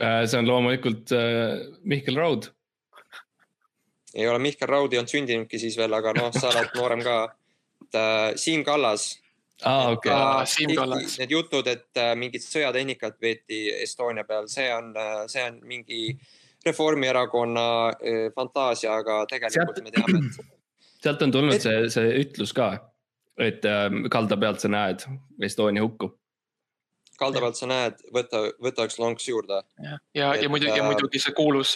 Speaker 2: Äh, see on loomulikult äh, Mihkel Raud.
Speaker 4: ei ole Mihkel Raud ei olnud sündinudki siis veel, aga noh, sa oled noorem ka. Äh, Siim Kallas
Speaker 2: okei
Speaker 4: okay.. Need jutud, et äh, mingit sõjatehnikat veeti Estonia peal, see on, äh, see on mingi Reformierakonna äh, fantaasia, aga tegelikult sealt, me teame, et.
Speaker 2: sealt on tulnud et... see, see ütlus ka, et ähm, kalda pealt sa näed Estonia hukku.
Speaker 4: kalda pealt sa näed, võta, võta üks lonks juurde.
Speaker 3: ja, ja, ja muidugi, ja muidugi see kuulus,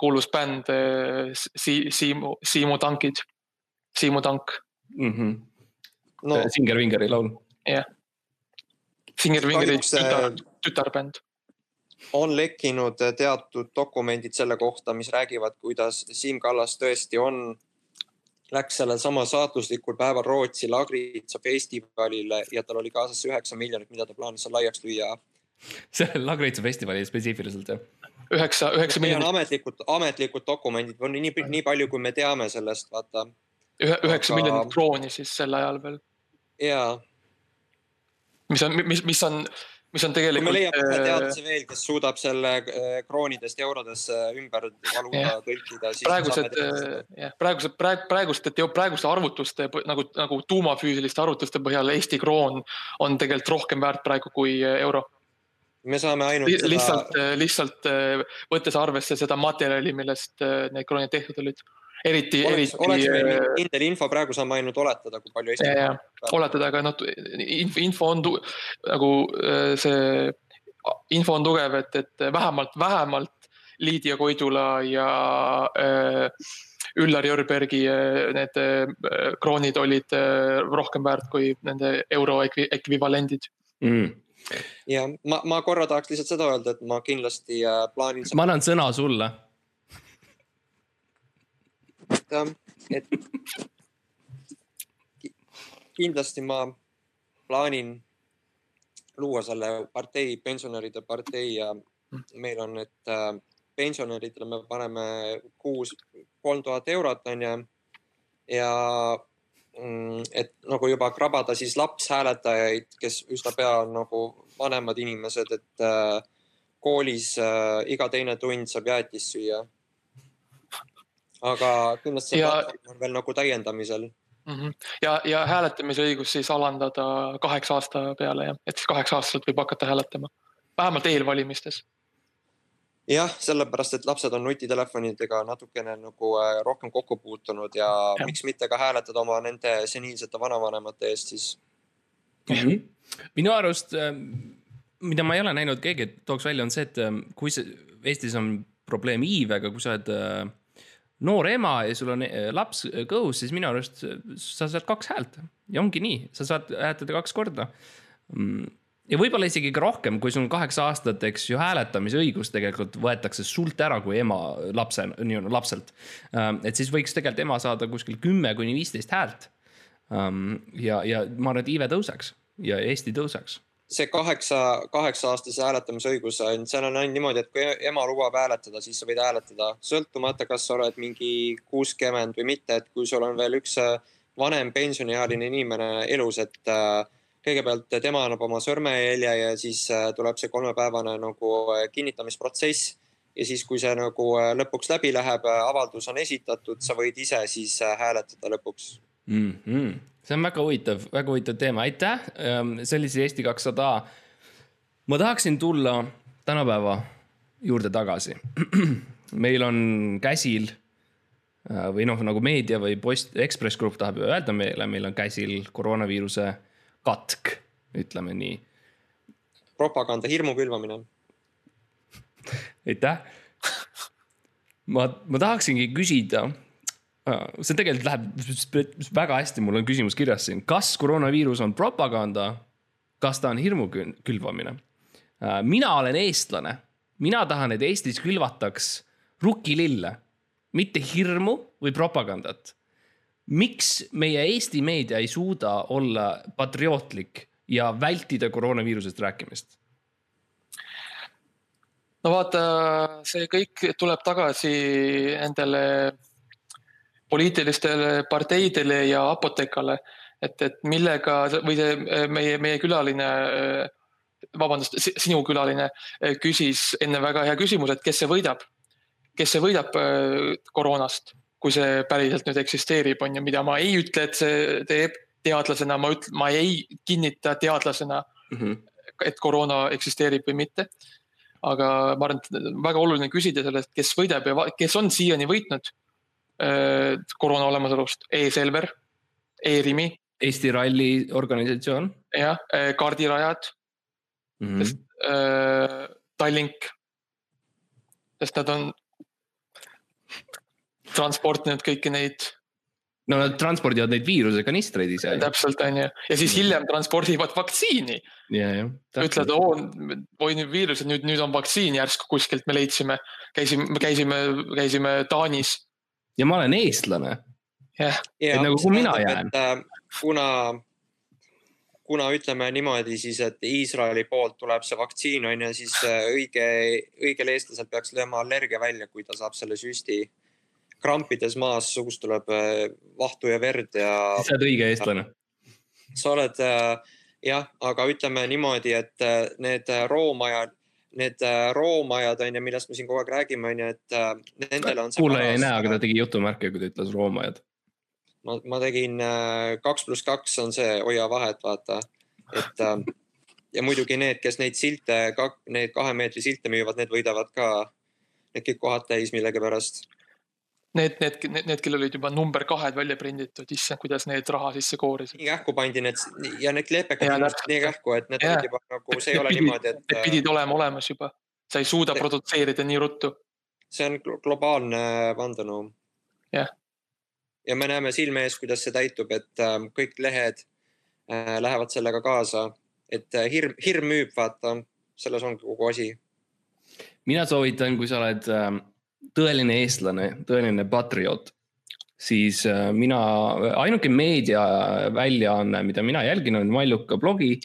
Speaker 3: kuulus bänd si, Siimu, Siimu tankid, Siimu tank
Speaker 2: mm. -hmm no.. Singer Vingeri laul.
Speaker 3: jah. Singer Vingeri tütar, tütarbänd.
Speaker 4: on lekkinud teatud dokumendid selle kohta, mis räägivad, kuidas Siim Kallas tõesti on, läks sellel samal saatuslikul päeval Rootsi Lagritsa festivalile ja tal oli kaasas üheksa miljonit, mida ta plaanis seal laiaks lüüa.
Speaker 2: sellel Lagritsa festivalil spetsiifiliselt jah?
Speaker 3: üheksa, üheksa miljonit.
Speaker 4: ametlikud, ametlikud dokumendid on nii, nii palju, kui me teame sellest, vaata.
Speaker 3: ühe, üheksa Aga... miljonit krooni siis sel ajal veel
Speaker 4: jaa.
Speaker 3: mis on, mis, mis on, mis on tegelikult.
Speaker 4: kui me leiame ühe äh, teadlase veel, kes suudab selle äh, kroonidest eurodesse ümber valuuta tõlkida.
Speaker 3: praegused, jah, praegused, praegu, praeguste, praeguste arvutuste nagu, nagu tuumafüüsiliste arvutuste põhjal Eesti kroon on tegelikult rohkem väärt praegu kui euro
Speaker 4: me saame ainult
Speaker 3: Li. lihtsalt seda..., lihtsalt võttes arvesse seda materjali, millest need kroonid tehtud olid eriti,
Speaker 4: eriti. oleks meil äh, kindel info, praegu saame ainult oletada, kui palju
Speaker 3: Eesti. oletada, aga noh, info, info on nagu äh, see info on tugev, et, et vähemalt, vähemalt Liidia Koidula ja äh, Üllar Jörbergi äh, need äh, kroonid olid äh, rohkem väärt kui nende euro ekvivalendid
Speaker 2: mm
Speaker 4: ja ma, ma korra tahaks lihtsalt seda öelda, et ma kindlasti plaanin.
Speaker 2: ma annan sõna sulle
Speaker 4: et, et kindlasti ma plaanin luua selle partei, pensionäride partei ja meil on, et äh, pensionäridele me paneme kuus kolm tuhat eurot, onju. ja mm, et nagu juba krabada siis lapshääletajaid, kes üsna pea on nagu vanemad inimesed, et äh, koolis äh, iga teine tund saab jäätist süüa aga kindlasti see ja... on veel nagu täiendamisel
Speaker 3: mm. -hmm. ja, ja hääletamisõigus siis alandada kaheksa aasta peale jah, et siis kaheksa aastaselt võib hakata hääletama, vähemalt eelvalimistes.
Speaker 4: jah, sellepärast, et lapsed on nutitelefonidega natukene nagu äh, rohkem kokku puutunud ja, ja miks mitte ka hääletada oma nende seniilsete vanavanemate eest siis
Speaker 2: mm. -hmm. minu arust, äh, mida ma ei ole näinud, keegi tooks välja, on see, et äh, kui see Eestis on probleem iivega, kui sa oled noor ema ja sul on eh, laps kõhus, siis minu arust sa saad kaks häält ja ongi nii, sa saad hääletada kaks korda. Mm, ja võib-olla isegi ka rohkem, kui sul on kaheksa aastat, eks ju, hääletamisõigus tegelikult võetakse sult ära kui ema lapse, nii-öelda lapselt. Ähm, et siis võiks tegelikult ema saada kuskil kümme kuni viisteist häält. Ähm, ja, ja ma arvan, et iive tõuseks ja Eesti tõuseks
Speaker 4: see kaheksa, kaheksa aastase hääletamisõigus on, seal on ainult niimoodi, et kui ema lubab hääletada, siis sa võid hääletada, sõltumata, kas sa oled mingi kuuskümmend või mitte, et kui sul on veel üks äh, vanem pensioniealine inimene elus, et äh, kõigepealt tema annab oma sõrmejälje ja siis äh, tuleb see kolmepäevane nagu kinnitamisprotsess. ja siis, kui see nagu lõpuks läbi läheb, avaldus on esitatud, sa võid ise siis hääletada lõpuks
Speaker 2: mm. -hmm see on väga huvitav, väga huvitav teema, aitäh. Ähm, see oli siis Eesti kakssada. ma tahaksin tulla tänapäeva juurde tagasi. meil on käsil äh, või noh, nagu meedia või Post, Ekspress Grupp tahab öelda meile, meil on käsil koroonaviiruse katk, ütleme nii.
Speaker 4: propaganda hirmu külvamine.
Speaker 2: aitäh. ma, ma tahaksingi küsida see tegelikult läheb väga hästi, mul on küsimus kirjas siin, kas koroonaviirus on propaganda? kas ta on hirmu külvamine? Äh, mina olen eestlane, mina tahan, et Eestis külvataks rukkilille, mitte hirmu või propagandat. miks meie Eesti meedia ei suuda olla patriootlik ja vältida koroonaviirusest rääkimist?
Speaker 3: no vaata, see kõik tuleb tagasi nendele poliitilistele parteidele ja apotekale, et, et millega või see meie, meie külaline, vabandust, sinu külaline küsis enne väga hea küsimuse, et kes see võidab, kes see võidab koroonast, kui see päriselt nüüd eksisteerib, on ju, mida ma ei ütle, et see teeb teadlasena, ma ütlen, ma ei kinnita teadlasena mm, -hmm. et koroona eksisteerib või mitte aga ma arvan, et väga oluline küsida sellest, kes võidab ja kes on siiani võitnud koroona olemasolust e, e-Selver e-Rimi.
Speaker 2: Eesti Ralli organisatsioon.
Speaker 3: jah äh,, kaardirajad mm. -hmm. sest äh, Tallink, sest nad on transportinud kõiki neid
Speaker 2: no nad transpordivad neid viirusekanistreid ise.
Speaker 3: täpselt, on ju, ja siis hiljem transpordivad vaktsiini. ütlevad, oo, oi nüüd viirused, nüüd, nüüd on vaktsiin järsku kuskilt me leidsime. käisime, käisime, käisime Taanis.
Speaker 2: Ja ma olen eestlane.
Speaker 3: jah.
Speaker 2: nagu kui mina jään.
Speaker 4: Äh, kuna, kuna ütleme niimoodi siis, et Iisraeli poolt tuleb see vaktsiin on ju, siis äh, õige, õigel eestlasel peaks lööma allergia välja, kui ta saab selle süsti krampides maas, suust tuleb äh, vahtu ja verd ja.
Speaker 2: sa oled õige eestlane.
Speaker 4: sa oled jah, aga ütleme niimoodi, et need roomajad, need roomajad on ju, millest me siin kogu aeg räägime, on ju, et nendel on.
Speaker 2: kuulaja ei näe, aga ta tegi jutumärke, kui ta ütles roomajad.
Speaker 4: ma, ma tegin kaks pluss kaks on see hoia vahet, vaata, et ja muidugi need, kes neid silte, need kahe meetri silte müüvad, need võidavad ka need kõik kohad täis millegipärast
Speaker 3: Need, need, need, need, kellel olid juba number kahed välja prinditud, issand, kuidas need raha sisse koorisid.
Speaker 4: nii kähku pandi need ja need lepekad ilmusid nii kähku, et need ja. olid juba nagu, see ei ole pidid, niimoodi, et.
Speaker 3: Need pidid olema olemas juba, sa ei suuda see, produtseerida nii ruttu.
Speaker 4: see on globaalne vandenõu.
Speaker 3: jah.
Speaker 4: ja me näeme silme ees, kuidas see täitub, et äh, kõik lehed äh, lähevad sellega kaasa, et äh, hirm, hirm müüb, vaata, selles ongi kogu asi.
Speaker 2: mina soovitan, kui sa oled äh tõeline eestlane, tõeline patrioot, siis äh, mina, ainuke meediaväljaanne, mida mina jälgin, on Malluka blogi.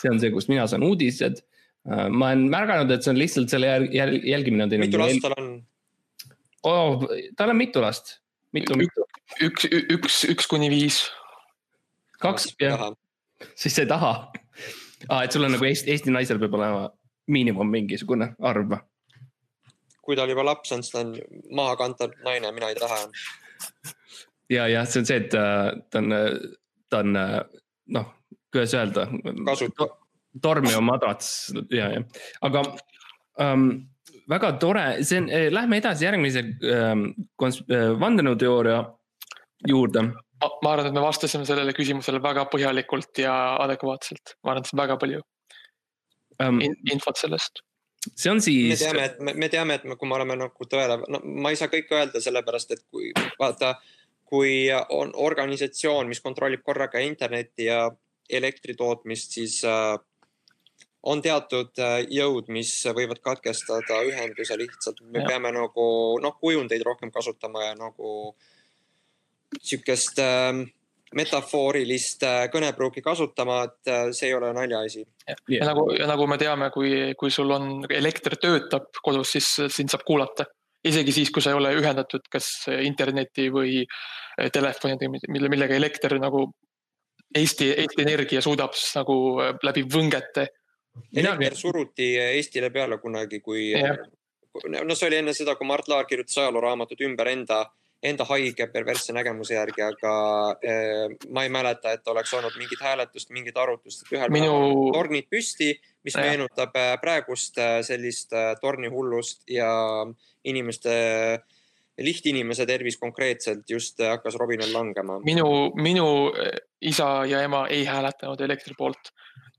Speaker 2: see on see, kust mina saan uudised. Äh, ma olen märganud, et see on lihtsalt selle jäl jälgimine on teinud.
Speaker 4: mitu last tal on
Speaker 2: oh,? tal on mitu last, mitu, mitu.
Speaker 3: üks, üks, üks kuni viis.
Speaker 2: kaks, jah, siis sa ei taha ah,. et sul on nagu Eesti, Eesti naisel peab olema miinimum mingisugune arv
Speaker 4: kui tal juba laps on, siis ta on mahakantav naine, mina ei taha.
Speaker 2: ja, jah, see on see, et äh, ta on, ta on äh, noh, kuidas öelda.
Speaker 4: kasutu.
Speaker 2: tormiv madrats ja, jah, aga ähm, väga tore, see on, eh, lähme edasi järgmise ähm, äh, vandenõuteooria juurde
Speaker 3: ma arvan, et me vastasime sellele küsimusele väga põhjalikult ja adekvaatselt, ma arvan, et see on väga palju um, infot sellest
Speaker 2: see on siis.
Speaker 4: me teame, et me, me teame, et me, kui me oleme nagu tõele, no ma ei saa kõike öelda, sellepärast et kui vaata, kui on organisatsioon, mis kontrollib korraga internetti ja elektri tootmist, siis äh, on teatud äh, jõud, mis võivad katkestada ühenduse lihtsalt. me ja. peame nagu noh, kujundeid rohkem kasutama ja nagu sihukest äh, metafoorilist äh, kõnepruuki kasutama, et äh, see ei ole naljaasi.
Speaker 3: ja, nagu, ja nagu me teame, kui, kui sul on elekter töötab kodus, siis sind saab kuulata. isegi siis, kui sa ei ole ühendatud kas interneti või äh, telefoni, mille, millega elekter nagu Eesti, Eesti Energia suudab siis nagu läbi võngete.
Speaker 4: elekter suruti Eestile peale kunagi, kui, no see oli enne seda, kui Mart Laar kirjutas ajalooraamatut ümber enda enda haige perversse nägemuse järgi, aga äh, ma ei mäleta, et oleks olnud mingit hääletust, mingit arutlust, et ühel Minu... päeval tornid püsti, mis ja. meenutab äh, praegust äh, sellist äh, tornihullust ja inimeste, lihtinimese tervis konkreetselt just äh, hakkas robinal langema.
Speaker 3: minu, minu äh, isa ja ema ei hääletanud elektri poolt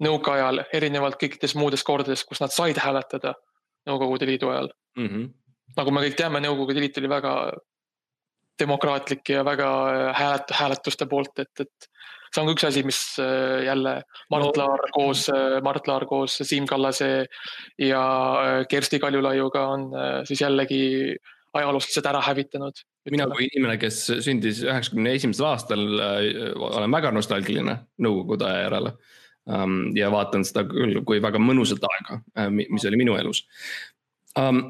Speaker 3: nõukaajal, erinevalt kõikidest muudest kordadest, kus nad said hääletada Nõukogude Liidu ajal mm. -hmm. nagu me kõik teame, Nõukogude Liit oli väga demokraatlik ja väga äh, häälet-, hääletuste poolt, et, et see on ka üks asi, mis äh, jälle Mart Laar koos, äh, Mart Laar koos Siim Kallase ja Kersti Kaljulaiuga on siis jällegi ajaloolased ära hävitanud.
Speaker 2: mina kui inimene, kes sündis üheksakümne esimesel aastal, olen väga nostalgiline Nõukogude aja järele. um,. ja vaatan seda küll kui väga mõnusat aega, mis oli minu elus um,.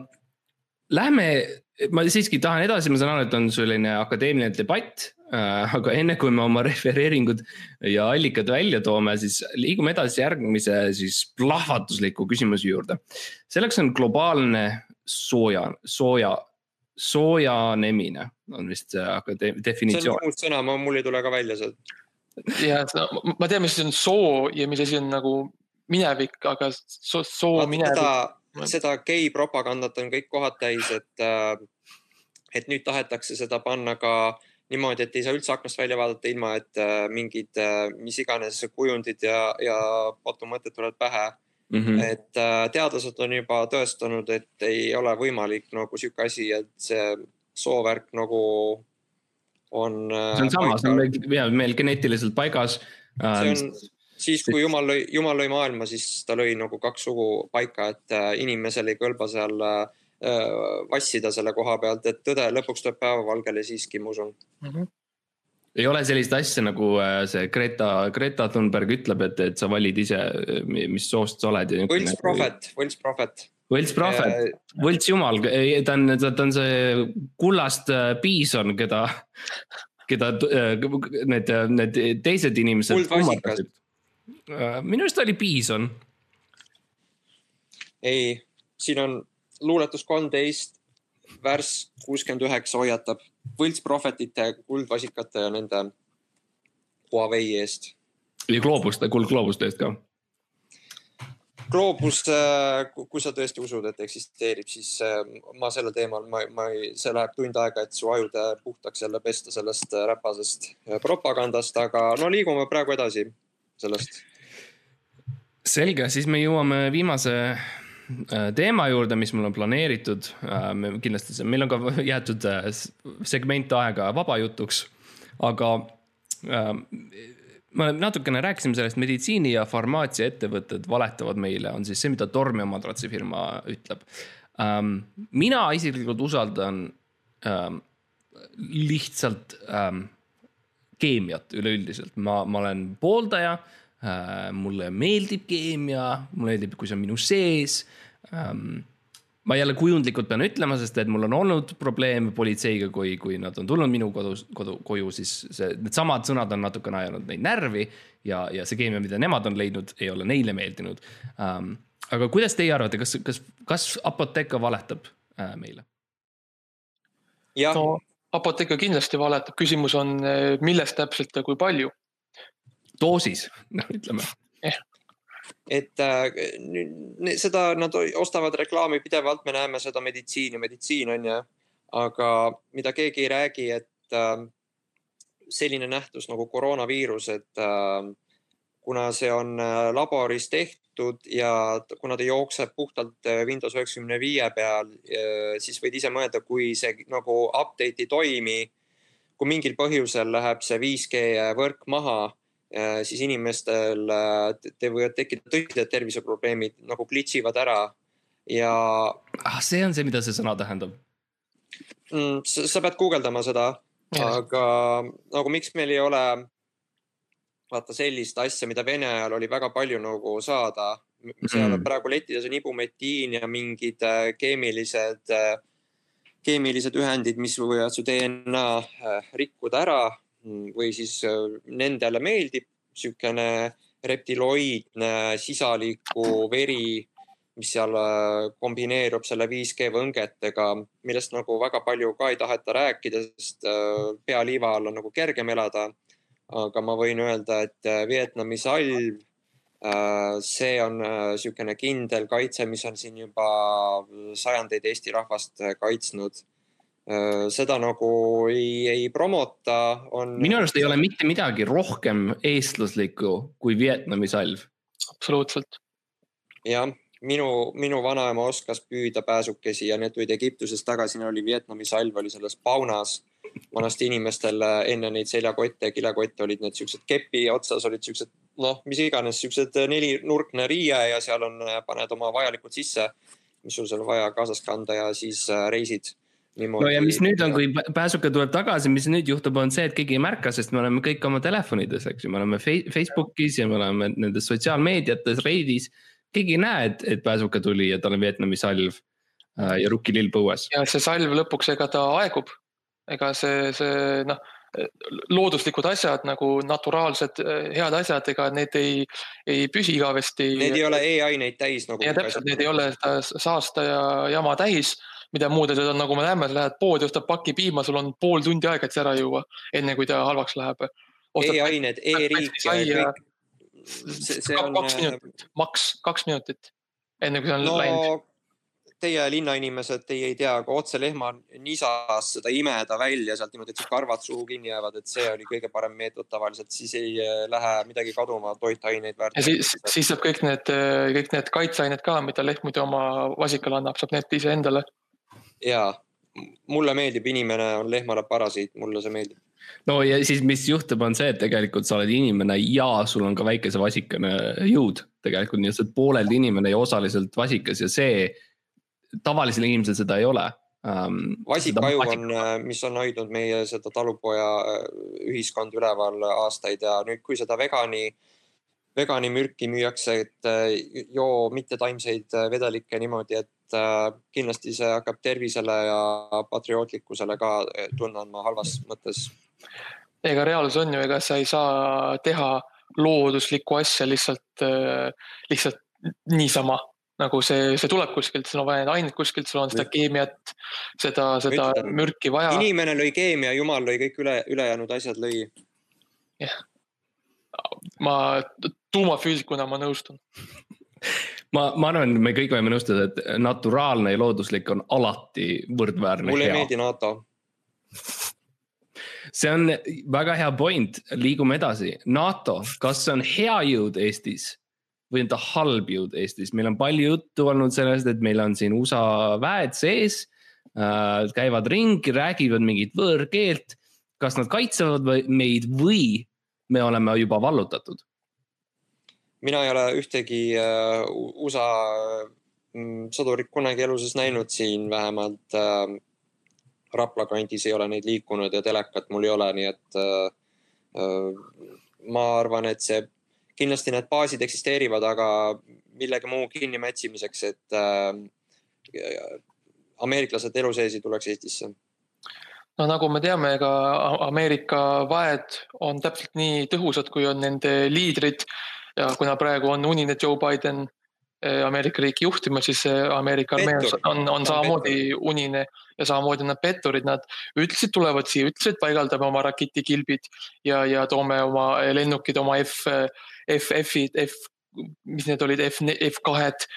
Speaker 2: Lähme, ma siiski tahan edasi, ma saan aru, et on selline akadeemiline debatt uh,. aga enne kui me oma refereeringud ja allikad välja toome, siis liigume edasi järgmise siis plahvatusliku küsimuse juurde. selleks on globaalne sooja, sooja soojanemine on vist see definitsioon.
Speaker 4: see on uus sõna, ma, mul ei tule ka välja sealt.
Speaker 3: ja ma tean, mis on soo ja mis asi on nagu minevik, aga soo, soo minevik.
Speaker 4: Seda, gei propagandat on kõik kohad täis, et, äh, et nüüd tahetakse seda panna ka niimoodi, et ei saa üldse aknast välja vaadata, ilma et äh, mingid äh, mis iganes kujundid ja, ja patumõtted tulevad pähe Mm -hmm. et teadlased on juba tõestanud, et ei ole võimalik nagu sihuke asi, et see soovärk nagu on.
Speaker 2: See on sama, see on meil, meil geneetiliselt paigas.
Speaker 4: See on siis, kui jumal lõi, jumal lõi maailma, siis ta lõi nagu kaks sugu paika, et inimesel ei kõlba seal vassida selle koha pealt, et tõde lõpuks tuleb päevavalgele siiski, ma usun mm. -hmm
Speaker 2: ei ole sellist asja nagu äh, see Greta, Greta Thunberg ütleb, et, et sa valid ise, mis soost sa oled.
Speaker 4: võlts prohvet, võlts prohvet.
Speaker 2: võlts prohvet, äh, võlts jumal, ta on, ta on see kullast äh, piison, keda, keda need, need teised inimesed.
Speaker 4: kuldvasikas.
Speaker 2: Minu arust oli piison.
Speaker 4: ei, siin on luuletus kolmteist, värss kuuskümmend üheksa hoiatab võltsprohvetite, kuldvasikate ja nende Huawei eest.
Speaker 2: ja gloobuste, kuldgloobuste eest ka.
Speaker 4: gloobus, äh, kui sa tõesti usud, et eksisteerib, siis äh, ma sellel teemal, ma, ma ei, see läheb tund aega, et su ajude puhtaks jälle pesta sellest äh, räpasest propagandast, aga no liigume praegu edasi sellest.
Speaker 2: selge, siis me jõuame viimase Äh, teema juurde, mis mul on planeeritud. Äh, kindlasti see, meil on ka jäetud äh, segment aega vabajutuks, aga me natukene rääkisime sellest, meditsiini ja farmaatsiaettevõtted valetavad meile, on siis see, mida Tormi madratsifirma ütleb. Ähm, mina isiklikult usaldan ähm, lihtsalt ähm, keemiat üleüldiselt, ma, ma olen pooldaja Äh, mulle meeldib keemia, mulle meeldib, kui see on minu sees ähm, ma jälle kujundlikult pean ütlema, sest et mul on olnud probleeme politseiga, kui, kui nad on tulnud minu kodus, kodu, koju, siis see, needsamad sõnad on natukene ajanud neid närvi. ja, ja see keemia, mida nemad on leidnud, ei ole neile meeldinud um,. aga kuidas teie arvate, kas, kas, kas Apotheka valetab äh, meile?
Speaker 3: no Apotheka kindlasti valetab, küsimus on, millest täpselt ja kui palju.
Speaker 2: Doosis, noh ütleme.
Speaker 4: Eh.. et äh, seda nad ostavad reklaami pidevalt, me näeme seda meditsiini, meditsiin on ju, aga mida keegi ei räägi, et äh, selline nähtus nagu koroonaviirus, et äh, kuna see on äh, laboris tehtud ja kuna ta jookseb puhtalt äh, Windows üheksakümne viie peal, äh, siis võid ise mõelda, kui see nagu update ei toimi, kui mingil põhjusel läheb see 5G võrk maha Äh, siis inimestel te võivad tekkida tõsised terviseprobleemid nagu glitch ivad ära ja.
Speaker 2: ah, see on see, mida see sõna tähendab
Speaker 4: mm,? sa pead guugeldama seda, aga nagu miks meil ei ole vaata sellist asja, mida Vene ajal oli väga palju nagu saada. seal mm. praegu lettides on ibumetiin ja mingid äh, keemilised, keemilised ühendid, mis võivad su DNA rikkuda ära või siis äh, nendele meeldib niisugune reptiloidne sisaliku veri, mis seal äh, kombineerub selle 5G võngetega, millest nagu väga palju ka ei taheta rääkida, sest äh, pealiiva all on nagu kergem elada. Aga ma võin öelda, et Vietnami salv, see on niisugune kindel kaitse, mis on siin juba sajandeid Eesti rahvast kaitsnud Äh, seda nagu ei, ei promota, on.
Speaker 2: minu arust ei ole mitte midagi rohkem eestlaslikku kui Vietnami salv.
Speaker 3: absoluutselt.
Speaker 4: jah, minu, minu vanaema oskas püüda pääsukesi ja need tulid Egiptusest tagasi, oli Vietnami salv oli selles paunas. vanasti inimestel enne neid seljakotte, kilekotte olid need siuksed kepi otsas olid siuksed noh, mis iganes siuksed nelinurkne riie ja seal on, paned oma vajalikud sisse, mis sul seal vaja kaasas kanda ja siis äh, reisid
Speaker 2: no ja mis nüüd on, kui pääsuke tuleb tagasi, mis nüüd juhtub, on see, et keegi ei märka, sest me oleme kõik oma telefonides, eks ju, me oleme Facebookis ja me oleme nendes sotsiaalmeediates, Reidis. Keegi ei näe, et, et pääsuke tuli ja tal on Vietnami salv äh, ja rukkilill põues.
Speaker 3: ja see salv lõpuks, ega ta aegub. ega see, see noh, looduslikud asjad nagu naturaalsed head asjad, ega need ei, ei püsi igavesti.
Speaker 4: Need ei ole e-aineid täis nagu.
Speaker 3: ja täpselt, need ei ole seda saasta ja jama täis mida muud asjad on, nagu me näeme, sa lähed poodi, ostad paki piima, sul on pool tundi aega, et see ära juua, enne kui ta halvaks läheb.
Speaker 4: e-ained e, e-riik ja kõik.
Speaker 3: See, see on. kaks minutit, maks kaks minutit, enne kui see on no, läinud
Speaker 4: teie linnainimesed, teie ei tea, kui otse lehma nisas seda imeda välja sealt niimoodi, et su karvad suhu kinni jäävad, et see oli kõige parem meetod tavaliselt, siis ei äh, lähe midagi kaduma, toitaineid väärt.
Speaker 3: ja siis, siis saab kõik need, kõik need kaitseained ka, mida lehm muidu oma vasikale annab, saab need iseendale
Speaker 4: ja mulle meeldib, inimene on lehmale parasiit, mulle see meeldib.
Speaker 2: No ja siis, mis juhtub, on see, et tegelikult sa oled inimene ja sul on ka väikese vasikene jõud tegelikult, nii et sa oled pooleldi inimene ja osaliselt vasikas ja see, tavalisel inimesel seda ei ole
Speaker 4: um,. vasikaju on, äh, mis on hoidnud meie seda talupoja äh, ühiskonda üleval aastaid ja nüüd, kui seda vegani veganimürki müüakse, et äh, joo mittetaimseid vedelikke niimoodi, et kindlasti see hakkab tervisele ja patriootlikkusele ka tunne andma halvas mõttes.
Speaker 3: Ega reaalsus on ju, ega sa ei saa teha looduslikku asja lihtsalt, äh, lihtsalt niisama nagu see, see tuleb kuskilt, sul on vaja neid aineid kuskilt, sul on seda keemiat, seda, seda Ütlen, mürki vaja.
Speaker 4: inimene lõi keemia, jumal lõi kõik üle, ülejäänud asjad lõi.
Speaker 3: jah, ma tuumafüüsikuna ma nõustun
Speaker 2: ma, ma arvan, me kõik võime nõustuda, et naturaalne ja looduslik on alati võrdväärne.
Speaker 4: mulle ei meeldi NATO.
Speaker 2: See on väga hea point, liigume edasi. NATO, kas see on hea jõud Eestis või on ta halb jõud Eestis, meil on palju juttu olnud sellest, et meil on siin USA väed sees äh,. käivad ringi, räägivad mingit võõrkeelt. kas nad kaitsevad meid või me oleme juba vallutatud?
Speaker 4: mina ei ole ühtegi äh, USA mm, sõdurit kunagi elu sees näinud siin, vähemalt äh, Rapla kandis ei ole neid liikunud ja telekat mul ei ole, nii et äh, äh, ma arvan, et see, kindlasti need baasid eksisteerivad, aga millegi muu kinnimätsimiseks, et äh, ameeriklased elu sees ei tuleks Eestisse.
Speaker 3: No nagu me teame, ega Ameerika väed on täpselt nii tõhusad, kui on nende liidrid. Ja kuna praegu on unine Joe Biden Ameerika riiki juhtima, siis Ameerika armee on, on samamoodi unine ja samamoodi nad petturid, nad ütlesid, tulevad siia, ütlesid, paigaldame oma raketikilbid ja, ja toome oma lennukid, oma F, F-F-id, F, mis need olid, F, F2-d,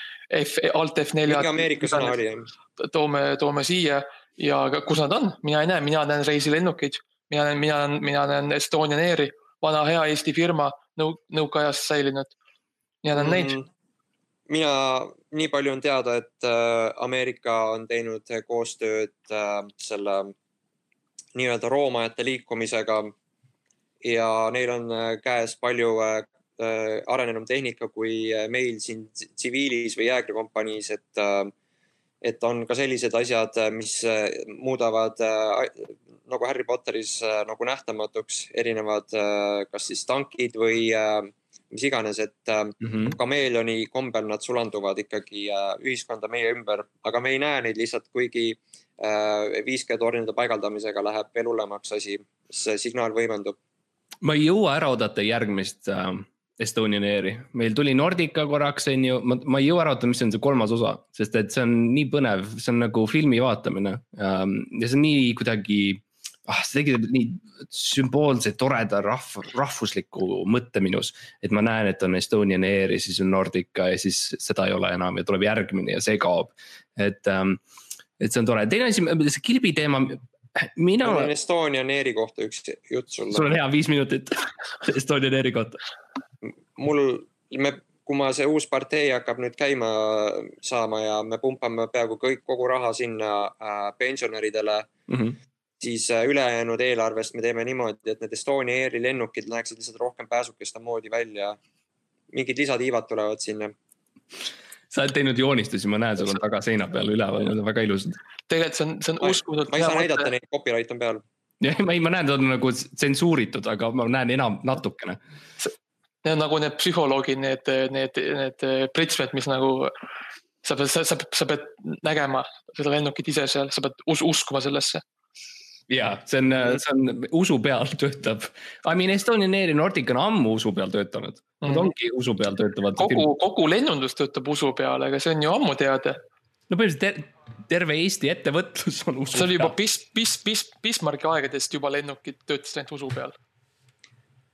Speaker 3: F, alt F4-d.
Speaker 4: mingi Ameerika sõna oli jah.
Speaker 3: toome, toome siia ja kus nad on, mina ei näe, mina näen reisilennukeid, mina näen, mina näen, mina näen Estonian Airi, vana hea Eesti firma nõu-, nõukaajast säilinud. Ja näen neid. Mm,.
Speaker 4: Mina, nii palju on teada, et äh, Ameerika on teinud koostööd äh, selle nii-öelda roomajate liikumisega ja neil on äh, käes palju arenenum tehnika kui meil siin tsiviilis või jäägrikompaniis, et et on ka sellised asjad, mis muudavad nagu Harry Potteris nagu nähtamatuks erinevad kas siis tankid või äh, mis iganes, et mm -hmm. kameeleoni kombel nad sulanduvad ikkagi ühiskonda meie ümber, aga me ei näe neid lihtsalt, kuigi 5G tornide paigaldamisega läheb veel hullemaks asi, see signaal võimendub.
Speaker 2: ma ei jõua ära oodata järgmist äh, Estonian Airi, meil tuli Nordica korraks, on ju, ma, ma ei jõua ära oodata, mis on see kolmas osa, sest et see on nii põnev, see on nagu filmi vaatamine. Ähm, ja see on nii kuidagi ah, see tegi nii sümboolse, toreda rahv, rahvusliku mõtte minus. et ma näen, et on Estonian Air ja siis on Nordica ja siis seda ei ole enam ja tuleb järgmine ja see kaob. et ähm,, et see on tore, teine asi, see kilbi teema mina.
Speaker 4: mul on Estonian Airi kohta üks jutt sulle.
Speaker 2: sul on hea viis minutit Estonian Airi kohta.
Speaker 4: mul, me, kui ma see uus partei hakkab nüüd käima saama ja me pumpame peaaegu kõik, kogu raha sinna äh, pensionäridele mm. -hmm siis äh, ülejäänud eelarvest me teeme niimoodi, et need Estonia Airi lennukid läheksid lihtsalt rohkem pääsukeste moodi välja. mingid lisatiivad tulevad sinna.
Speaker 2: sa oled teinud joonistusi, ma näen, sul on taga seina peal üleval, need on väga ilusad.
Speaker 3: tegelikult see on, see on uskumatult.
Speaker 4: ma ei saa näidata neid, copyright on peal.
Speaker 2: jah, ma ei, ma näen, ta on nagu tsensuuritud, aga ma näen enam natukene.
Speaker 3: Need on nagu need psühholoogid, need, need, need pritsmed, mis nagu sa pead, sa, sa, sa pead nägema seda lennukit ise seal, sa pead us, uskuma sellesse
Speaker 2: ja see on, see on usu peal töötab. I mean Estonian Air ja Nordic on ammu usu peal töötanud. Nad mm. ongi usu peal töötavad.
Speaker 3: kogu, kogu lennundus töötab usu peal, aga see on ju ammu teada.
Speaker 2: no põhimõtteliselt ter terve Eesti ettevõtlus on usu
Speaker 3: peal. see oli juba Bis-, Bis-, Bis-, Bismarcki aegadest juba lennukid töötasid ainult usu peal.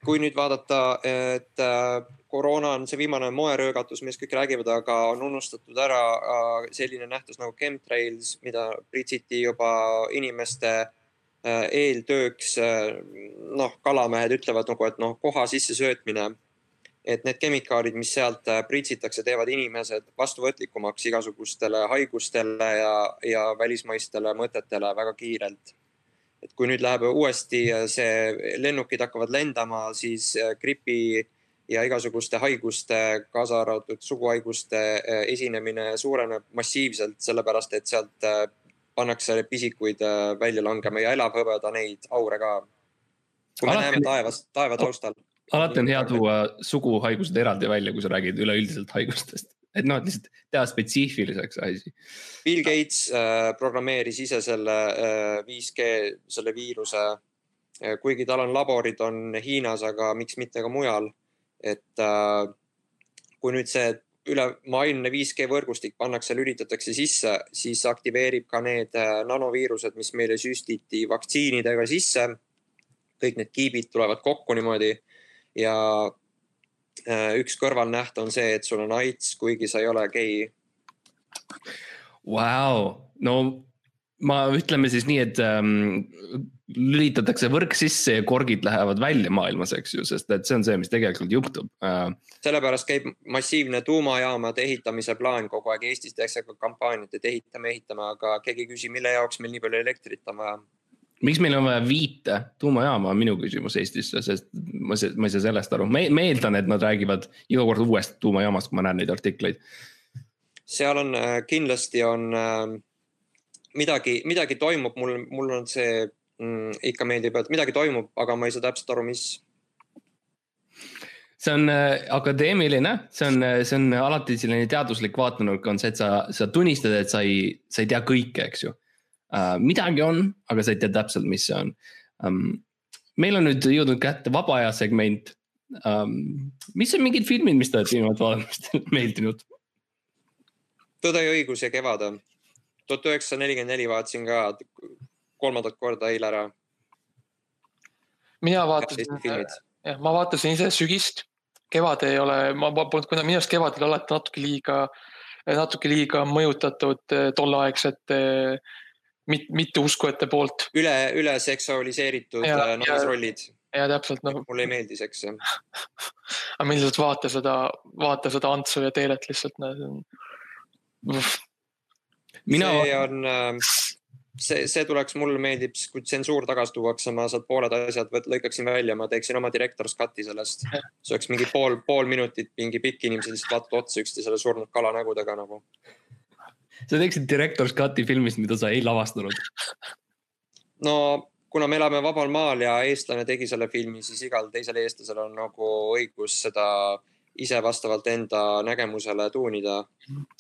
Speaker 4: kui nüüd vaadata, et äh, koroona on see viimane moeröögatus, millest kõik räägivad, aga on unustatud ära äh, selline nähtus nagu chemtrails, mida pritsiti juba inimeste eeltööks. Äh, noh, kalamehed ütlevad nagu, et noh, koha sissesöötmine. et need kemikaalid, mis sealt pritsitakse, teevad inimesed vastuvõtlikumaks igasugustele haigustele ja, ja välismaistele mõtetele väga kiirelt et kui nüüd läheb uuesti see, lennukid hakkavad lendama, siis gripi ja igasuguste haiguste, kaasa arvatud suguhaiguste esinemine suureneb massiivselt, sellepärast et sealt pannakse pisikuid eh, välja langema ja elab hõbeda neid aure ka. kui me alati, näeme taevas, taeva taustal.
Speaker 2: alati on hea tuua suguhaigused eraldi välja, kui sa räägid üleüldiselt haigustest, et noh, et lihtsalt teha spetsiifiliseks asi.
Speaker 4: Bill Gates äh, programmeeris ise selle äh, 5G, selle viiruse äh,. kuigi tal on laborid, on Hiinas, aga miks mitte ka mujal et äh, kui nüüd see ülemaailmne 5G võrgustik pannakse, lülitatakse sisse, siis aktiveerib ka need äh, nanoviirused, mis meile süstiti vaktsiinidega sisse. kõik need kiibid tulevad kokku niimoodi ja äh, üks kõrvalnäht on see, et sul on AIDS, kuigi sa ei ole gei.
Speaker 2: Vau, no ma ütleme siis nii, et ähm, lülitatakse võrk sisse ja korgid lähevad välja maailmas, eks ju, sest et see on see, mis tegelikult juhtub
Speaker 4: sellepärast käib massiivne tuumajaamade ehitamise plaan kogu aeg, Eestis tehakse ka kampaaniat, et ehitame, ehitame, aga keegi ei küsi, mille jaoks meil nii palju elektrit on vaja.
Speaker 2: miks meil on vaja viite tuumajaama, on minu küsimus Eestisse, sest ma, ma ei saa sellest aru, ma eeldan, et nad räägivad iga kord uuest tuumajaamast, kui ma näen neid artikleid.
Speaker 4: seal on äh, kindlasti on äh, midagi, midagi toimub, mul, mul on see mm, ikka meeldib, et midagi toimub, aga ma ei saa täpselt aru, mis.
Speaker 2: see on äh, akadeemiline, see on, äh, see on alati selline teaduslik vaatenurk on see, et sa, sa tunnistad, et sa ei, sa ei tea kõike, eks ju uh,. midagi on, aga sa ei tea täpselt, mis see on um,. meil on nüüd jõudnud kätte vaba aja segment um,. mis on mingid filmid, mis te olete viimati vaadanud, mis teile meeldinud?
Speaker 4: Tõde ja õigus ja Kevad tuhat üheksasada nelikümmend neli vaatasin ka kolmandat korda eile ära.
Speaker 3: mina vaatasin, jah, ma vaatasin ise sügist, kevad ei ole, ma polnud, kuna minu arust kevadel alati natuke liiga, natuke liiga mõjutatud eh, tolleaegsete mit, mitteuskujate poolt.
Speaker 4: üle, üle seksualiseeritud eh, naisrollid.
Speaker 3: ja täpselt noh.
Speaker 4: mulle ei meeldi seks jah
Speaker 3: aga mind lihtsalt vaata seda, vaata seda Antsu ja Teelet lihtsalt, noh
Speaker 4: Mina... see on, ähm, see, see tuleks, mulle meeldib, kui tsensuur tagasi tuuakse, ma sealt pooled asjad lõikaksin välja, ma teeksin oma director's cut'i sellest. see oleks mingi pool, pool minutit, mingi pikk inimesed lihtsalt vaatavad otsa üksteisele surnud kala nägudega nagu.
Speaker 2: sa teeksid director's cut'i filmist, mida sa ei lavastanud?
Speaker 4: no kuna me elame vabal maal ja eestlane tegi selle filmi, siis igal teisel eestlasel on nagu õigus seda ise vastavalt enda nägemusele tuunida.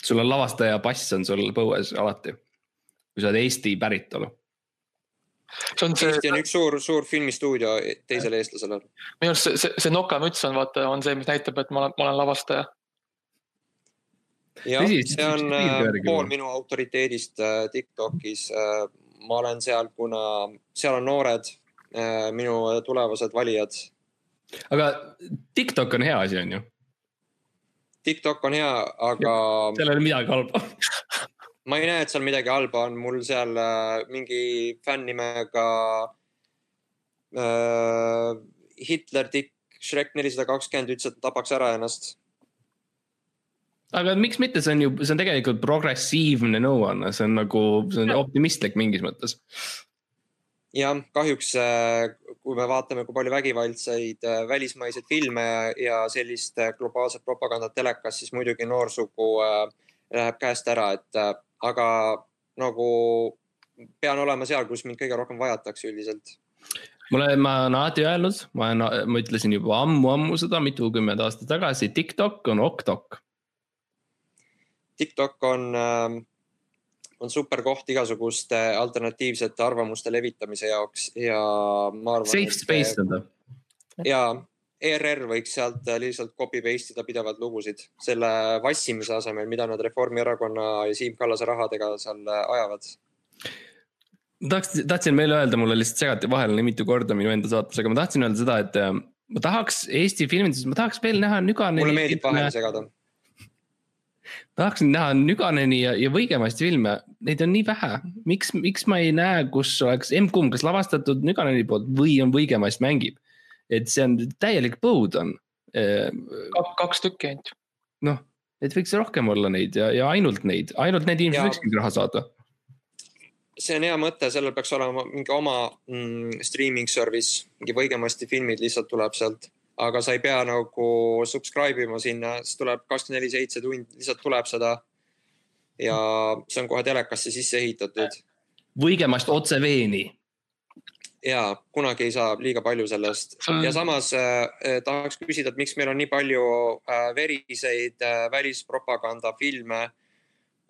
Speaker 2: sul on lavastaja pass on sul põues alati, kui sa oled Eesti päritolu.
Speaker 4: See on see... Eesti on üks suur, suur filmistuudio teisele eestlasele.
Speaker 3: minu arust see, see, see nokamüts on vaata, on see, mis näitab, et ma olen, ma olen lavastaja.
Speaker 4: jah, see on äh, pool minu autoriteedist äh, Tiktokis. Äh, ma olen seal, kuna seal on noored, minu tulevased valijad.
Speaker 2: aga TikTok on hea asi, on ju?
Speaker 4: TikTok on hea, aga.
Speaker 2: seal ei ole midagi halba
Speaker 4: ma ei näe, et seal midagi halba on, mul seal äh, mingi fänn nimega äh, Hitler Dick Shrek nelisada kakskümmend ütles, et tapaks ära ennast.
Speaker 2: aga miks mitte, see on ju, see on tegelikult progressiivne nõuanne, see on nagu, see on optimistlik mingis mõttes.
Speaker 4: Jah, kahjuks äh, kui me vaatame, kui palju vägivaldseid äh, välismaiseid filme ja sellist globaalset propagandat telekas, siis muidugi noorsugu läheb käest ära, et aga nagu pean olema seal, kus mind kõige rohkem vajatakse üldiselt.
Speaker 2: mulle, ma olen alati öelnud, ma olen, ma ütlesin juba ammu-ammu seda mitukümmend aastat tagasi, TikTok on oktok.
Speaker 4: TikTok on äh, on super koht igasuguste alternatiivsete arvamuste levitamise jaoks ja ma arvan.
Speaker 2: Safe space on ta.
Speaker 4: ja ERR võiks sealt lihtsalt copy paste ida pidevalt lugusid selle vassimise asemel, mida nad Reformierakonna ja Siim Kallase rahadega seal ajavad.
Speaker 2: tahaks, tahtsin meile öelda, mulle lihtsalt segati vahele nii mitu korda minu enda saates, aga ma tahtsin öelda seda, et äh, ma tahaks Eesti filmides, ma tahaks veel näha Nüganeni.
Speaker 4: mulle meeldib vahele segada
Speaker 2: tahaksin näha Nüganeni ja, ja Võigemasti filme, neid on nii vähe. miks, miks ma ei näe, kus oleks emb-kumb, kas lavastatud Nüganeni poolt või on Võigemast mängib? Et see on täielik põud on.
Speaker 3: kaks tükki ainult.
Speaker 2: noh, et võiks rohkem olla neid ja, ja ainult neid, ainult need inimesed võikski raha saada.
Speaker 4: see on hea mõte, sellel peaks olema mingi oma mm, streaming service, mingi Võigemasti filmid lihtsalt tuleb sealt aga sa ei pea nagu subscribe ima sinna, siis tuleb kakskümmend neli seitse tundi, lihtsalt tuleb seda. ja see on kohe telekasse sisse ehitatud.
Speaker 2: Võigemast otse veeni.
Speaker 4: Ja kunagi ei saa liiga palju sellest ja samas äh, tahaks küsida, et miks meil on nii palju äh, veriseid äh, välispropagandafilme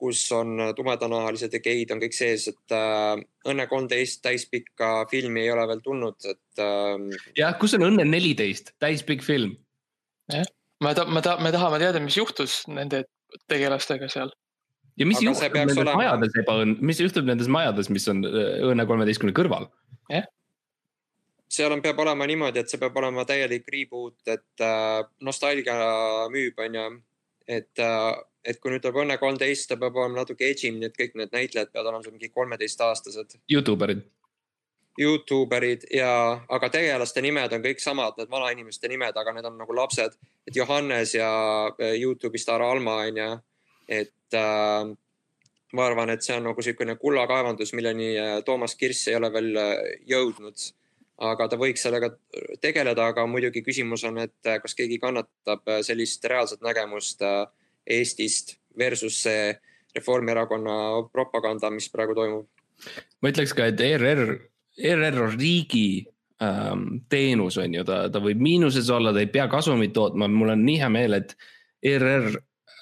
Speaker 4: kus on tumedanahalised ja geid on kõik sees, et äh, Õnne kolmteist täispikka filmi ei ole veel tulnud, et äh,.
Speaker 2: jah, kus on Õnne neliteist, täispikk film?
Speaker 3: me ta-, me ta-, me tahame teada, mis juhtus nende tegelastega seal.
Speaker 2: ja mis juhtub nendes olema... majades ebaõnn-, mis juhtub nendes majades, mis on äh, Õnne kolmeteistkümne kõrval?
Speaker 3: jah
Speaker 4: seal on, peab olema niimoodi, et see peab olema täielik reboot, et äh, nostalgia müüb, onju. et äh, et kui nüüd tuleb Õnne kolmteist, ta peab olema natuke edgim, nii et kõik need näitlejad peavad olema mingi kolmeteistaastased.
Speaker 2: Youtuberid.
Speaker 4: Youtuberid ja, aga tegelaste nimed on kõik samad, need vanainimeste nimed, aga need on nagu lapsed. et Johannes ja äh, Youtube'i staar Alma on ju, et äh, ma arvan, et see on nagu niisugune kullakaevandus, milleni äh, Toomas Kirss ei ole veel äh, jõudnud aga ta võiks sellega tegeleda, aga muidugi küsimus on, et kas keegi kannatab sellist reaalset nägemust äh, Eestist versus see Reformierakonna propaganda, mis praegu toimub.
Speaker 2: ma ütleks ka, et ERR, ERR on riigi ähm, teenus, on ju, ta, ta võib miinuses olla, ta ei pea kasumit tootma, mul on nii hea meel, et ERR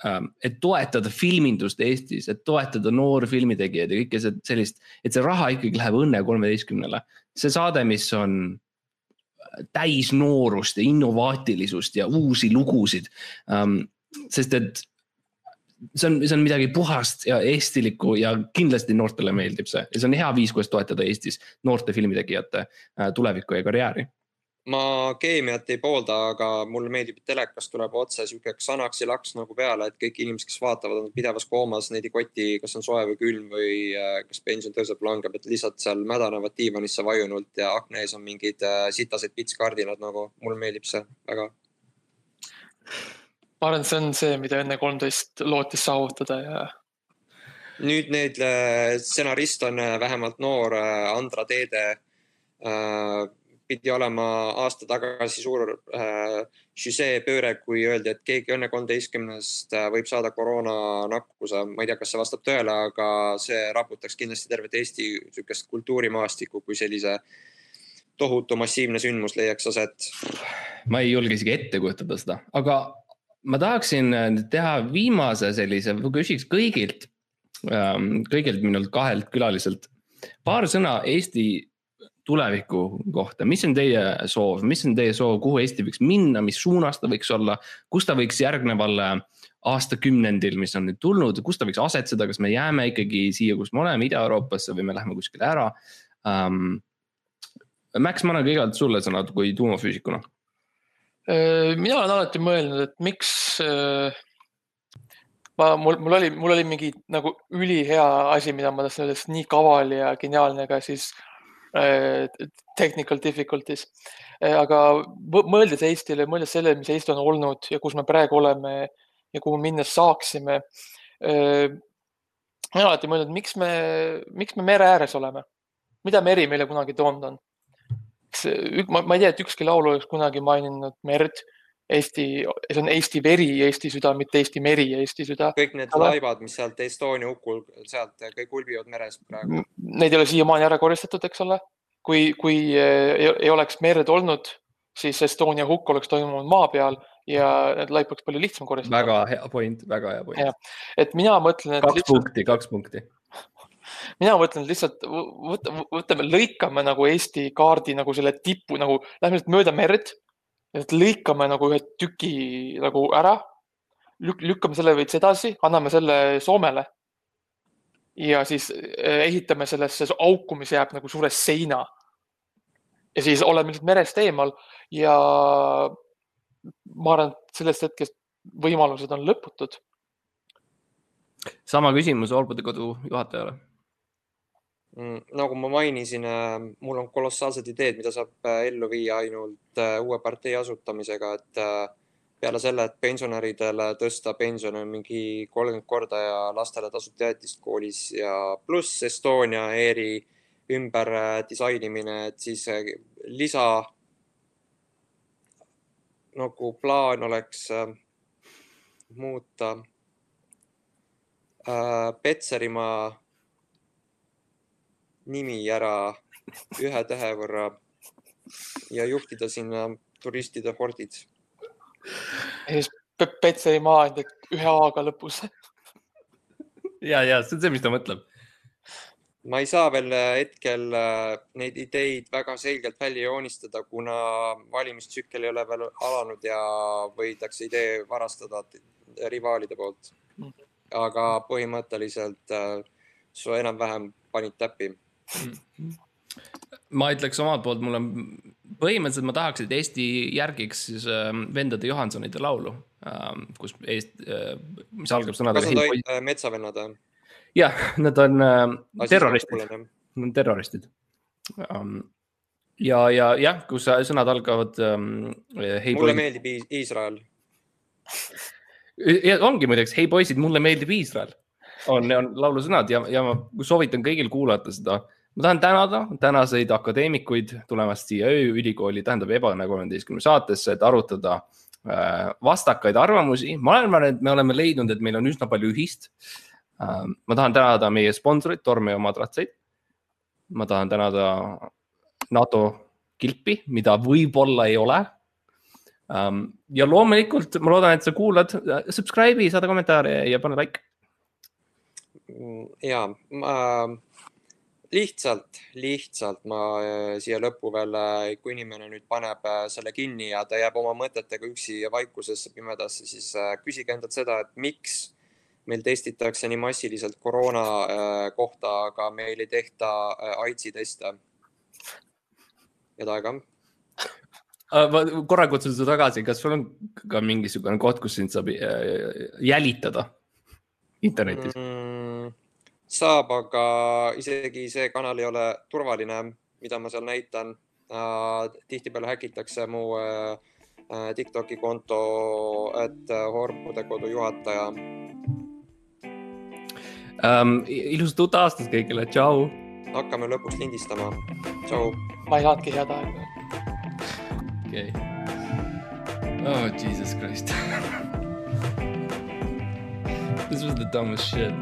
Speaker 2: ähm,, et toetada filmindust Eestis, et toetada noori filmitegijaid ja kõike sellist, et see raha ikkagi läheb Õnne kolmeteistkümnele. See saade, mis on täis noorust ja innovaatilisust ja uusi lugusid ähm,. sest et see on, see on midagi puhast ja eestilikku ja kindlasti noortele meeldib see ja see on hea viis, kuidas toetada Eestis noorte filmitegijate äh, tulevikku ja karjääri.
Speaker 4: Ma keemiat ei poolda, aga mulle meeldib, et telekas tuleb otse sihuke Xanaxi laks nagu peale, et kõik inimesed, kes vaatavad, on pidevas koomas, neid ei koti, kas on soe või külm või äh, kas pension tõuseb, langeb, et lihtsalt seal mädanevad diivanisse vajunult ja akna ees on mingid äh, sitased pitskardinad nagu, mulle meeldib see väga
Speaker 3: ma arvan, et see on see, mida enne kolmteist lootis saavutada ja.
Speaker 4: nüüd need äh, stsenarist on äh, vähemalt noor Andra Teede. Pidi olema aasta tagasi suur žüsee pööre, kui öeldi, et keegi Õnne kolmeteistkümnest võib saada koroonanakkuse. ma ei tea, kas see vastab tõele, aga see raputaks kindlasti tervet Eesti sihukest kultuurimaastikku, kui sellise tohutu massiivne sündmus leiaks aset.
Speaker 2: ma ei julge isegi ette kujutada seda, aga ma tahaksin äh, teha viimase sellise, küsiks kõigilt, ähm, kõigilt minult kahelt külaliselt paar sõna Eesti tuleviku kohta, mis on teie soov, mis on teie soov, kuhu Eesti võiks minna, mis suunas ta võiks olla, kus ta võiks järgnevale aastakümnendil, mis on nüüd tulnud, kus ta võiks asetseda, kas me jääme ikkagi siia, kus me oleme, Ida-Euroopasse või me läheme kuskile ära? Um,? Max, ma annan kõigepealt sulle sõna kui tuumafüüsikuna.
Speaker 3: Äh, mina olen alati mõelnud, et miks äh, ma, mul, mul oli, mul oli mingi nagu ülihea asi, mida ma tahtsin öelda, nii kaval ja geniaalne, aga siis äh, technical difficulties äh,. aga mõeldes Eestile, mõeldes sellele, mis Eesti on olnud ja kus me praegu oleme ja kuhu minna saaksime äh,. olen alati mõelnud, miks me, miks me mere ääres oleme, mida meri meile kunagi toonud on ma, ma ei tea, et ükski laul oleks kunagi maininud merd Eesti, see on Eesti veri, Eesti süda, mitte Eesti meri, Eesti süda.
Speaker 4: kõik need laevad, mis sealt Estonia hukul, sealt kõik ulbivad meres praegu.
Speaker 3: Neid ei ole siiamaani ära koristatud, eks ole. kui, kui ei, ei oleks merd olnud, siis Estonia hukk oleks toimunud maa peal ja need laip oleks palju lihtsam koristada.
Speaker 2: väga hea point, väga hea point.
Speaker 3: et mina mõtlen, et.
Speaker 2: kaks lihtsalt... punkti, kaks punkti
Speaker 3: mina mõtlen lihtsalt võt, võtame, lõikame nagu Eesti kaardi nagu selle tipu nagu, lähme lihtsalt mööda merd. Lõikame nagu ühe tüki nagu ära lük,. lükkame selle veits edasi, anname selle Soomele. ja siis eh, ehitame sellesse auku, mis jääb nagu suure seina. ja siis oleme lihtsalt merest eemal ja ma arvan, et sellest hetkest võimalused on lõputud.
Speaker 2: sama küsimus hooldekodu juhatajale
Speaker 4: nagu ma mainisin, äh, mul on kolossaalsed ideed, mida saab äh, ellu viia ainult äh, uue partei asutamisega, et peale selle, et pensionäridele tõsta pensione mingi kolmkümmend korda ja lastele tasuta jäätist koolis ja pluss Estonia ERi ümber disainimine, et siis lisa nagu plaan oleks muuta Petserimaa nimi ära ühe tähe võrra ja juhtida sinna turistide hordid.
Speaker 3: ja siis Petseri maa on ühe A-ga lõpus.
Speaker 2: ja, ja see on see, mis ta mõtleb.
Speaker 4: ma ei saa veel hetkel äh, neid ideid väga selgelt välja joonistada, kuna valimistsükkel ei ole veel alanud ja võidakse idee varastada rivaalide poolt. Mm. aga põhimõtteliselt äh, su enam-vähem panid täppi
Speaker 2: ma ütleks omalt poolt, mul on, põhimõtteliselt ma tahaks, et Eesti järgiks siis äh, vendade Johansonide laulu äh,, kus Eest- äh,, mis algab sõnadega.
Speaker 4: kas nad olid äh, metsavennad või?
Speaker 2: jah, nad on äh, terroristid, nad on terroristid um, ja, ja jah, kus sõnad algavad um,.
Speaker 4: mulle poisid. meeldib Iisrael.
Speaker 2: ongi muideks, hei poisid, mulle meeldib Iisrael on, on laulu sõnad ja, ja ma soovitan kõigil kuulata seda ma tahan tänada tänaseid akadeemikuid tulemast siia ööülikooli, tähendab Ebane kolmeteistkümne saatesse, et arutada äh, vastakaid arvamusi. ma arvan, et me oleme leidnud, et meil on üsna palju ühist. Äh, ma tahan tänada meie sponsoreid, Torme ja Madratseid. ma tahan tänada NATO kilpi, mida võib-olla ei ole. Ähm, ja loomulikult ma loodan, et sa kuulad, subscribe'i, saada kommentaare ja pane like.
Speaker 4: ja ma lihtsalt, lihtsalt ma äh, siia lõppu veel, äh, kui inimene nüüd paneb äh, selle kinni ja ta jääb oma mõtetega üksi vaikusesse pimedasse, siis küsige endalt seda, et miks meil testitakse nii massiliselt koroona kohta, aga meil ei tehta AIDSi teste. head aega.
Speaker 2: ma korra kutsun su tagasi, kas sul on ka mingisugune koht, kus sind saab jälitada internetis
Speaker 4: mm,? Saab, aga isegi see kanal ei ole turvaline, mida ma seal näitan. tihtipeale häkitakse mu äh, äh, Tiktoki konto, et äh, Hormude kodu juhataja
Speaker 2: um,. ilusat uut aastat kõigile, tšau.
Speaker 4: hakkame lõpuks lindistama, tšau.
Speaker 3: ma ei saanudki head aega.
Speaker 2: okei okay.. Oh Jesus Christ This was the dumbest shit.